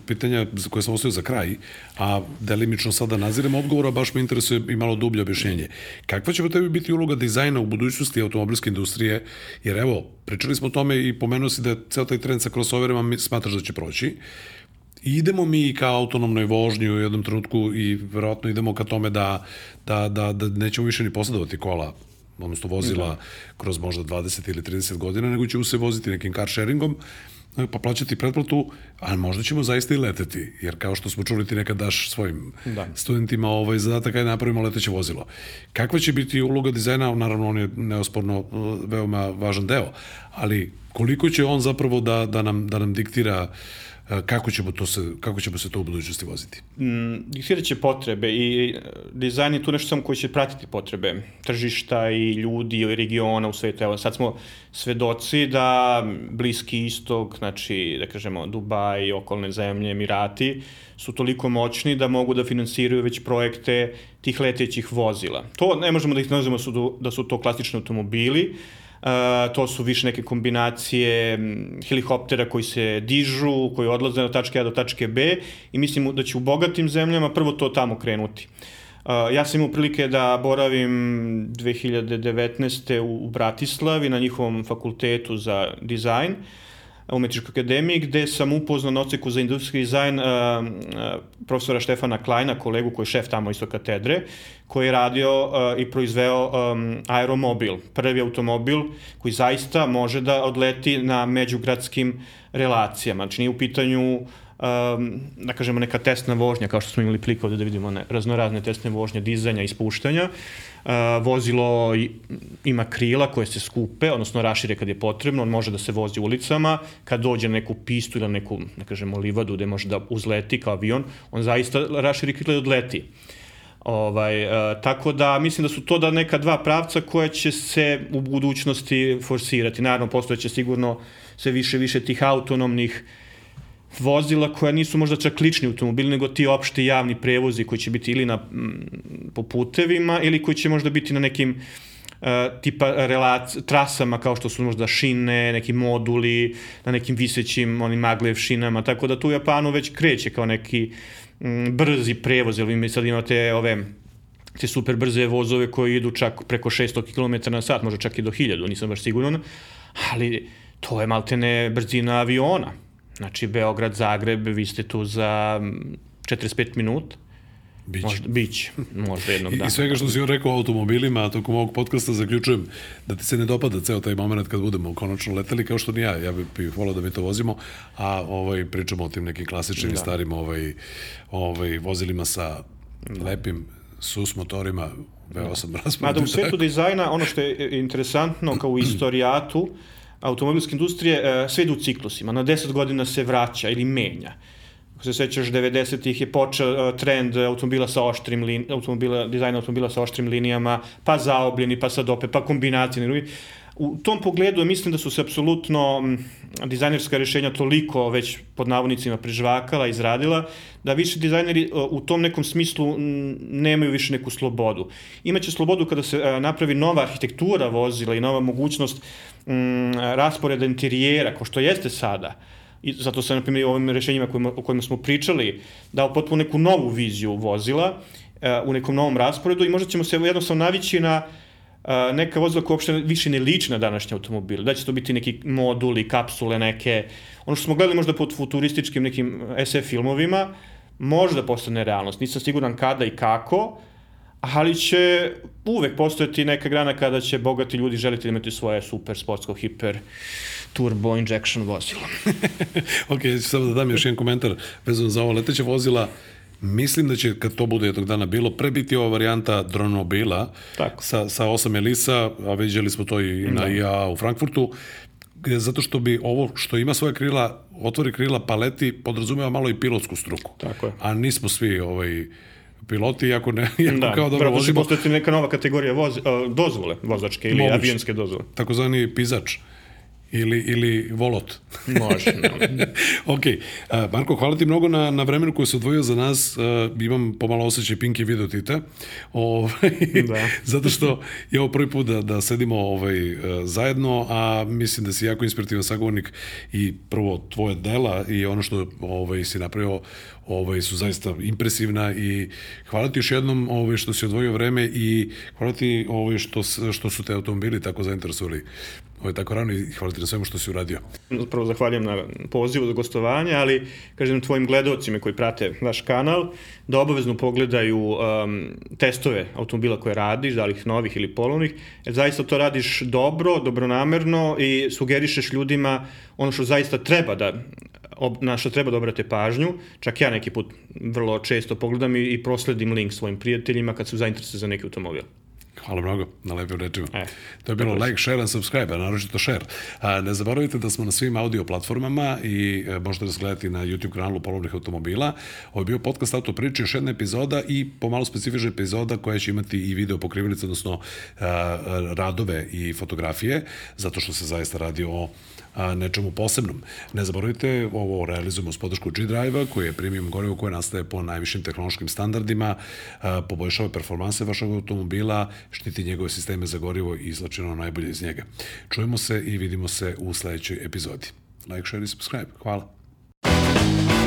pitanja koje sam ostavio za kraj, a delimično sada naziramo odgovora, baš me interesuje i malo dublje objašnjenje. Kakva će po tebi biti uloga dizajna u budućnosti automobilske industrije? Jer evo, pričali smo o tome i pomenuo si da ceo taj trend sa crossoverima smatraš da će proći. Idemo mi ka autonomnoj vožnji u jednom trenutku i verovatno idemo ka tome da, da, da, da nećemo više ni posledovati kola odnosno vozila da. kroz možda 20 ili 30 godina, nego ćemo se voziti nekim car sharingom, pa plaćati pretplatu, a možda ćemo zaista i leteti, jer kao što smo čuli ti nekad daš svojim da. studentima ovaj zadatak aj napravimo leteće vozilo. Kakva će biti uloga dizajna, naravno on je neosporno veoma važan deo, ali koliko će on zapravo da, da, nam, da nam diktira uh, kako ćemo, to se, kako ćemo se to u budućnosti voziti? Mm, diktirat će potrebe i dizajn je tu nešto samo koji će pratiti potrebe tržišta i ljudi i regiona u svetu. Evo, sad smo svedoci da Bliski istok, znači, da kažemo, Dubaj, okolne zemlje, Emirati, su toliko moćni da mogu da finansiraju već projekte tih letećih vozila. To ne možemo da ih nazivamo da su, da su to klasični automobili, Uh, to su više neke kombinacije helikoptera koji se dižu, koji odlaze od tačke A do tačke B i mislim da će u bogatim zemljama prvo to tamo krenuti. Ja sam imao prilike da boravim 2019. u, u Bratislavi na njihovom fakultetu za dizajn. Uh, umetničkoj akademiji, gde sam upoznao na oceku za industrijski dizajn profesora Štefana Klajna, kolegu koji je šef tamo isto katedre, koji je radio i proizveo um, aeromobil, prvi automobil koji zaista može da odleti na međugradskim relacijama. Znači nije u pitanju um, da kažemo neka testna vožnja, kao što smo imali prilike ovde da vidimo ne, raznorazne testne vožnje, dizanja, ispuštanja. Uh, vozilo ima krila koje se skupe, odnosno rašire kad je potrebno, on može da se vozi ulicama, kad dođe na neku pistu ili na neku, da kažemo, livadu gde može da uzleti kao avion, on zaista raširi krila i odleti. Ovaj, uh, tako da mislim da su to da neka dva pravca koja će se u budućnosti forsirati. Naravno, postojeće sigurno sve više više tih autonomnih uh, vozila koja nisu možda čak lični automobili, nego ti opšti javni prevozi koji će biti ili na, po putevima ili koji će možda biti na nekim uh, tipa relac, trasama kao što su možda šine, neki moduli, na nekim visećim onim maglev šinama, tako da tu u Japanu već kreće kao neki m, brzi prevoz, jer vi sad imate ove te super brze vozove koji idu čak preko 600 km na sat, možda čak i do 1000, nisam baš siguran, ali to je maltene brzina aviona Znači, Beograd, Zagreb, vi ste tu za 45 minuta. Biće. Možda, biće, možda jednog dana. I svega što si on rekao o automobilima, tokom ovog podcasta zaključujem da ti se ne dopada ceo taj moment kad budemo konačno leteli, kao što ni ja, ja bih volao da mi to vozimo, a ovaj, pričamo o tim nekim klasičnim da. starim ovaj, ovaj, vozilima sa da. lepim sus motorima, V8 da. raspored. Mada u svetu dizajna, ono što je interesantno kao u istorijatu, automobilske industrije e, sve ide u ciklusima. Na 10 godina se vraća ili menja. Ako se sećaš, 90-ih je počeo e, trend automobila sa oštrim lin, automobila, dizajna automobila sa oštrim linijama, pa zaobljeni, pa sad opet, pa kombinacije. U tom pogledu mislim da su se apsolutno dizajnerska rešenja toliko već pod navodnicima prežvakala, izradila, da više dizajneri e, u tom nekom smislu nemaju više neku slobodu. Imaće slobodu kada se napravi nova arhitektura vozila i nova mogućnost mm, rasporeda interijera, ko što jeste sada, i zato sam, na primjer, ovim rešenjima kojima, o kojima smo pričali, dao potpuno neku novu viziju vozila uh, u nekom novom rasporedu i možda ćemo se jednostavno navići na uh, neka vozila koja uopšte više ne liči na današnje automobile. Da će to biti neki moduli, kapsule neke, ono što smo gledali možda pod futurističkim nekim SF filmovima, možda postane realnost. Nisam siguran kada i kako, ali će uvek postojati neka grana kada će bogati ljudi želiti da imati svoje super sportsko hiper turbo injection vozilo. ok, samo da dam još jedan komentar vezano za ovo leteće vozila. Mislim da će, kad to bude jednog dana bilo, pre biti ova varijanta dronobila Tako. sa, sa osam elisa, a vidjeli smo to i na Da. IA u Frankfurtu, zato što bi ovo što ima svoje krila, otvori krila paleti, podrazumeva malo i pilotsku struku. Tako je. A nismo svi ovaj, piloti, iako, ne, iako Da, kao dobro vozimo, postojati neka nova kategorija voz, dozvole vozačke ili avionske dozvole. takozvani pizač ili, ili volot. Može. Ok, uh, Marko, hvala ti mnogo na, na vremenu koje se odvojio za nas. Uh, imam pomalo osjećaj Pinky video Tita. Ovaj, Da. zato što je ovo prvi put da, da sedimo ovaj, uh, zajedno, a mislim da si jako inspirativan sagovornik i prvo tvoje dela i ono što ovaj, si napravio ovaj, su zaista impresivna i hvala ti još jednom ovaj, što si odvojio vreme i hvala ti ovaj, što, što su te automobili tako zainteresovali ovaj, tako rano i hvala ti na svemu što si uradio. Prvo zahvaljujem na pozivu za gostovanje, ali kažem tvojim gledalcima koji prate vaš kanal da obavezno pogledaju um, testove automobila koje radiš, da li ih novih ili polovnih, jer zaista to radiš dobro, dobronamerno i sugerišeš ljudima ono što zaista treba da na što treba da obrate pažnju. Čak ja neki put vrlo često pogledam i, i prosledim link svojim prijateljima kad su zainteresovani za neki automobil. Hvala mnogo na lepim rečima. E, to je bilo like, share and subscribe, a naročito share. A, ne zaboravite da smo na svim audio platformama i e, možete nas gledati na YouTube kanalu Polovnih automobila. Ovo je bio podcast Auto priče, još jedna epizoda i pomalo specifična epizoda koja će imati i video pokrivalice, odnosno a, radove i fotografije, zato što se zaista radi o a, nečemu posebnom. Ne zaboravite, ovo realizujemo s podršku G-Drive-a, koji je premium gorivo koje nastaje po najvišim tehnološkim standardima, a, poboljšava performanse vašeg automobila, štiti njegove sisteme za gorivo i izlačeno najbolje iz njega. Čujemo se i vidimo se u sledećoj epizodi. Like, share i subscribe. Hvala.